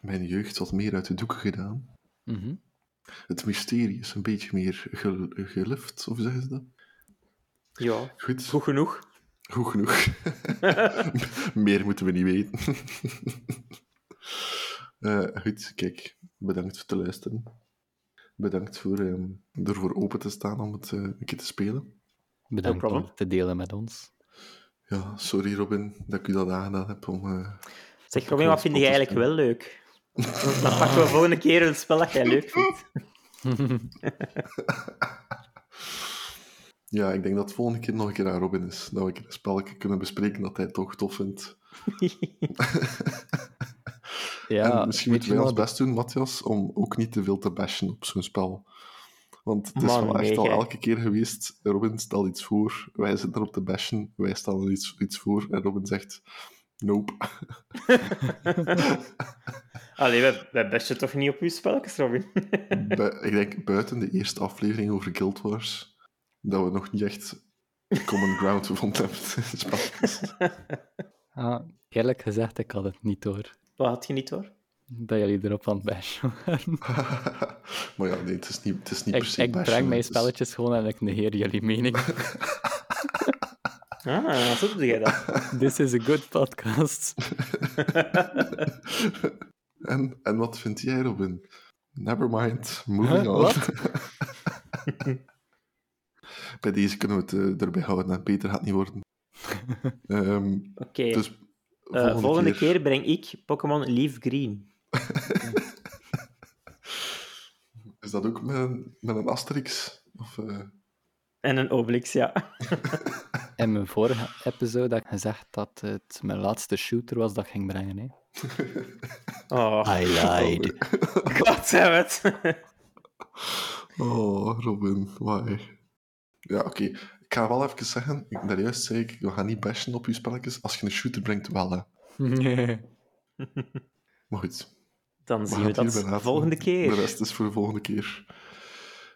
mijn jeugd wat meer uit de doeken gedaan. Mhm. Het mysterie is een beetje meer gel- gelift, of zeggen ze dat? Ja, Goed, goed genoeg. goed genoeg. meer moeten we niet weten. Eh, goed, kijk, bedankt voor het luisteren. Bedankt voor ehm, ervoor open te staan om het eh, een keer te spelen. Bedankt om het te delen met ons. Ja, sorry Robin dat ik u dat aangedaan heb om... eh, Zeg, Robin, wat vind jij eigenlijk wel leuk? Dan pakken we volgende keer een spel dat jij leuk vindt. Ja, ik denk dat het volgende keer nog een keer aan Robin is. Dat we een keer een spelletje kunnen bespreken dat hij toch tof vindt. Ja, Ja, en misschien moeten je wij ons wat? best doen, Matthias, om ook niet te veel te bashen op zo'n spel. Want het is Man, wel echt nee, al gij. elke keer geweest, Robin stelt iets voor, wij zitten erop te bashen, wij stellen iets, iets voor, en Robin zegt, nope. Allee, wij, wij bestje toch niet op uw spelletjes, Robin? Bu- ik denk buiten de eerste aflevering over Guild Wars, dat we nog niet echt common ground gevonden hebben. Ah, eerlijk gezegd, ik had het niet door. Wat had je niet hoor? Dat jullie erop aan het bashen waren. maar ja, nee, het is niet, het is niet Ik, per se ik breng mijn is- spelletjes gewoon en ik negeer jullie mening. Ah, zo doe jij dat. This is a good podcast. en, en wat vind jij, Robin? Nevermind, moving Huh? on. Bij deze kunnen we het eh, erbij houden en beter gaat het niet worden. Ehm, Oké. dus Eh, volgende, keer... breng ik Pokémon Leaf Green. Is dat ook met een, met een Asterix? Of, eh, En een Obelix, ja. In mijn vorige episode had ik gezegd dat het mijn laatste shooter was dat ik ging brengen. Hè. Oh, I lied. god damn het. Oh, Robin, why? Ja, oké. Ik ga wel even zeggen, ik, daarjuist zei ik, we gaan niet bashen op je spelletjes. Als je een shooter brengt, wel, hè. Nee. Maar goed, Dan zien we dat laten. volgende De keer. rest is voor de volgende keer.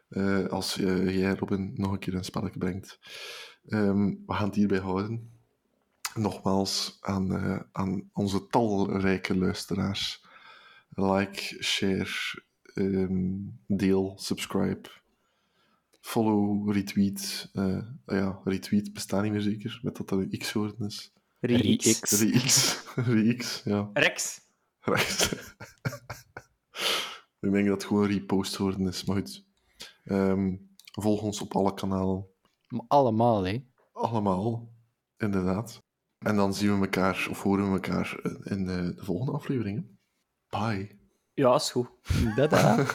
Eh, als eh, jij, Robin, nog een keer een spelletje brengt. Ehm, we gaan het hierbij houden. Nogmaals aan, eh, aan onze talrijke luisteraars. Like, share, ehm, deel, subscribe, follow, retweet. Eh, ja, retweet bestaat niet meer zeker, met dat dat een X-woorden is. Rex. Rex. Re-X, Re-X, ja. Rex. Recht. ik denk dat het gewoon repost worden is, maar goed. Ehm, volg ons op alle kanalen. Allemaal, hè. Allemaal, inderdaad. En dan zien we elkaar, of horen we elkaar in de, de volgende aflevering. hè. Bye. Ja, is goed. Dada.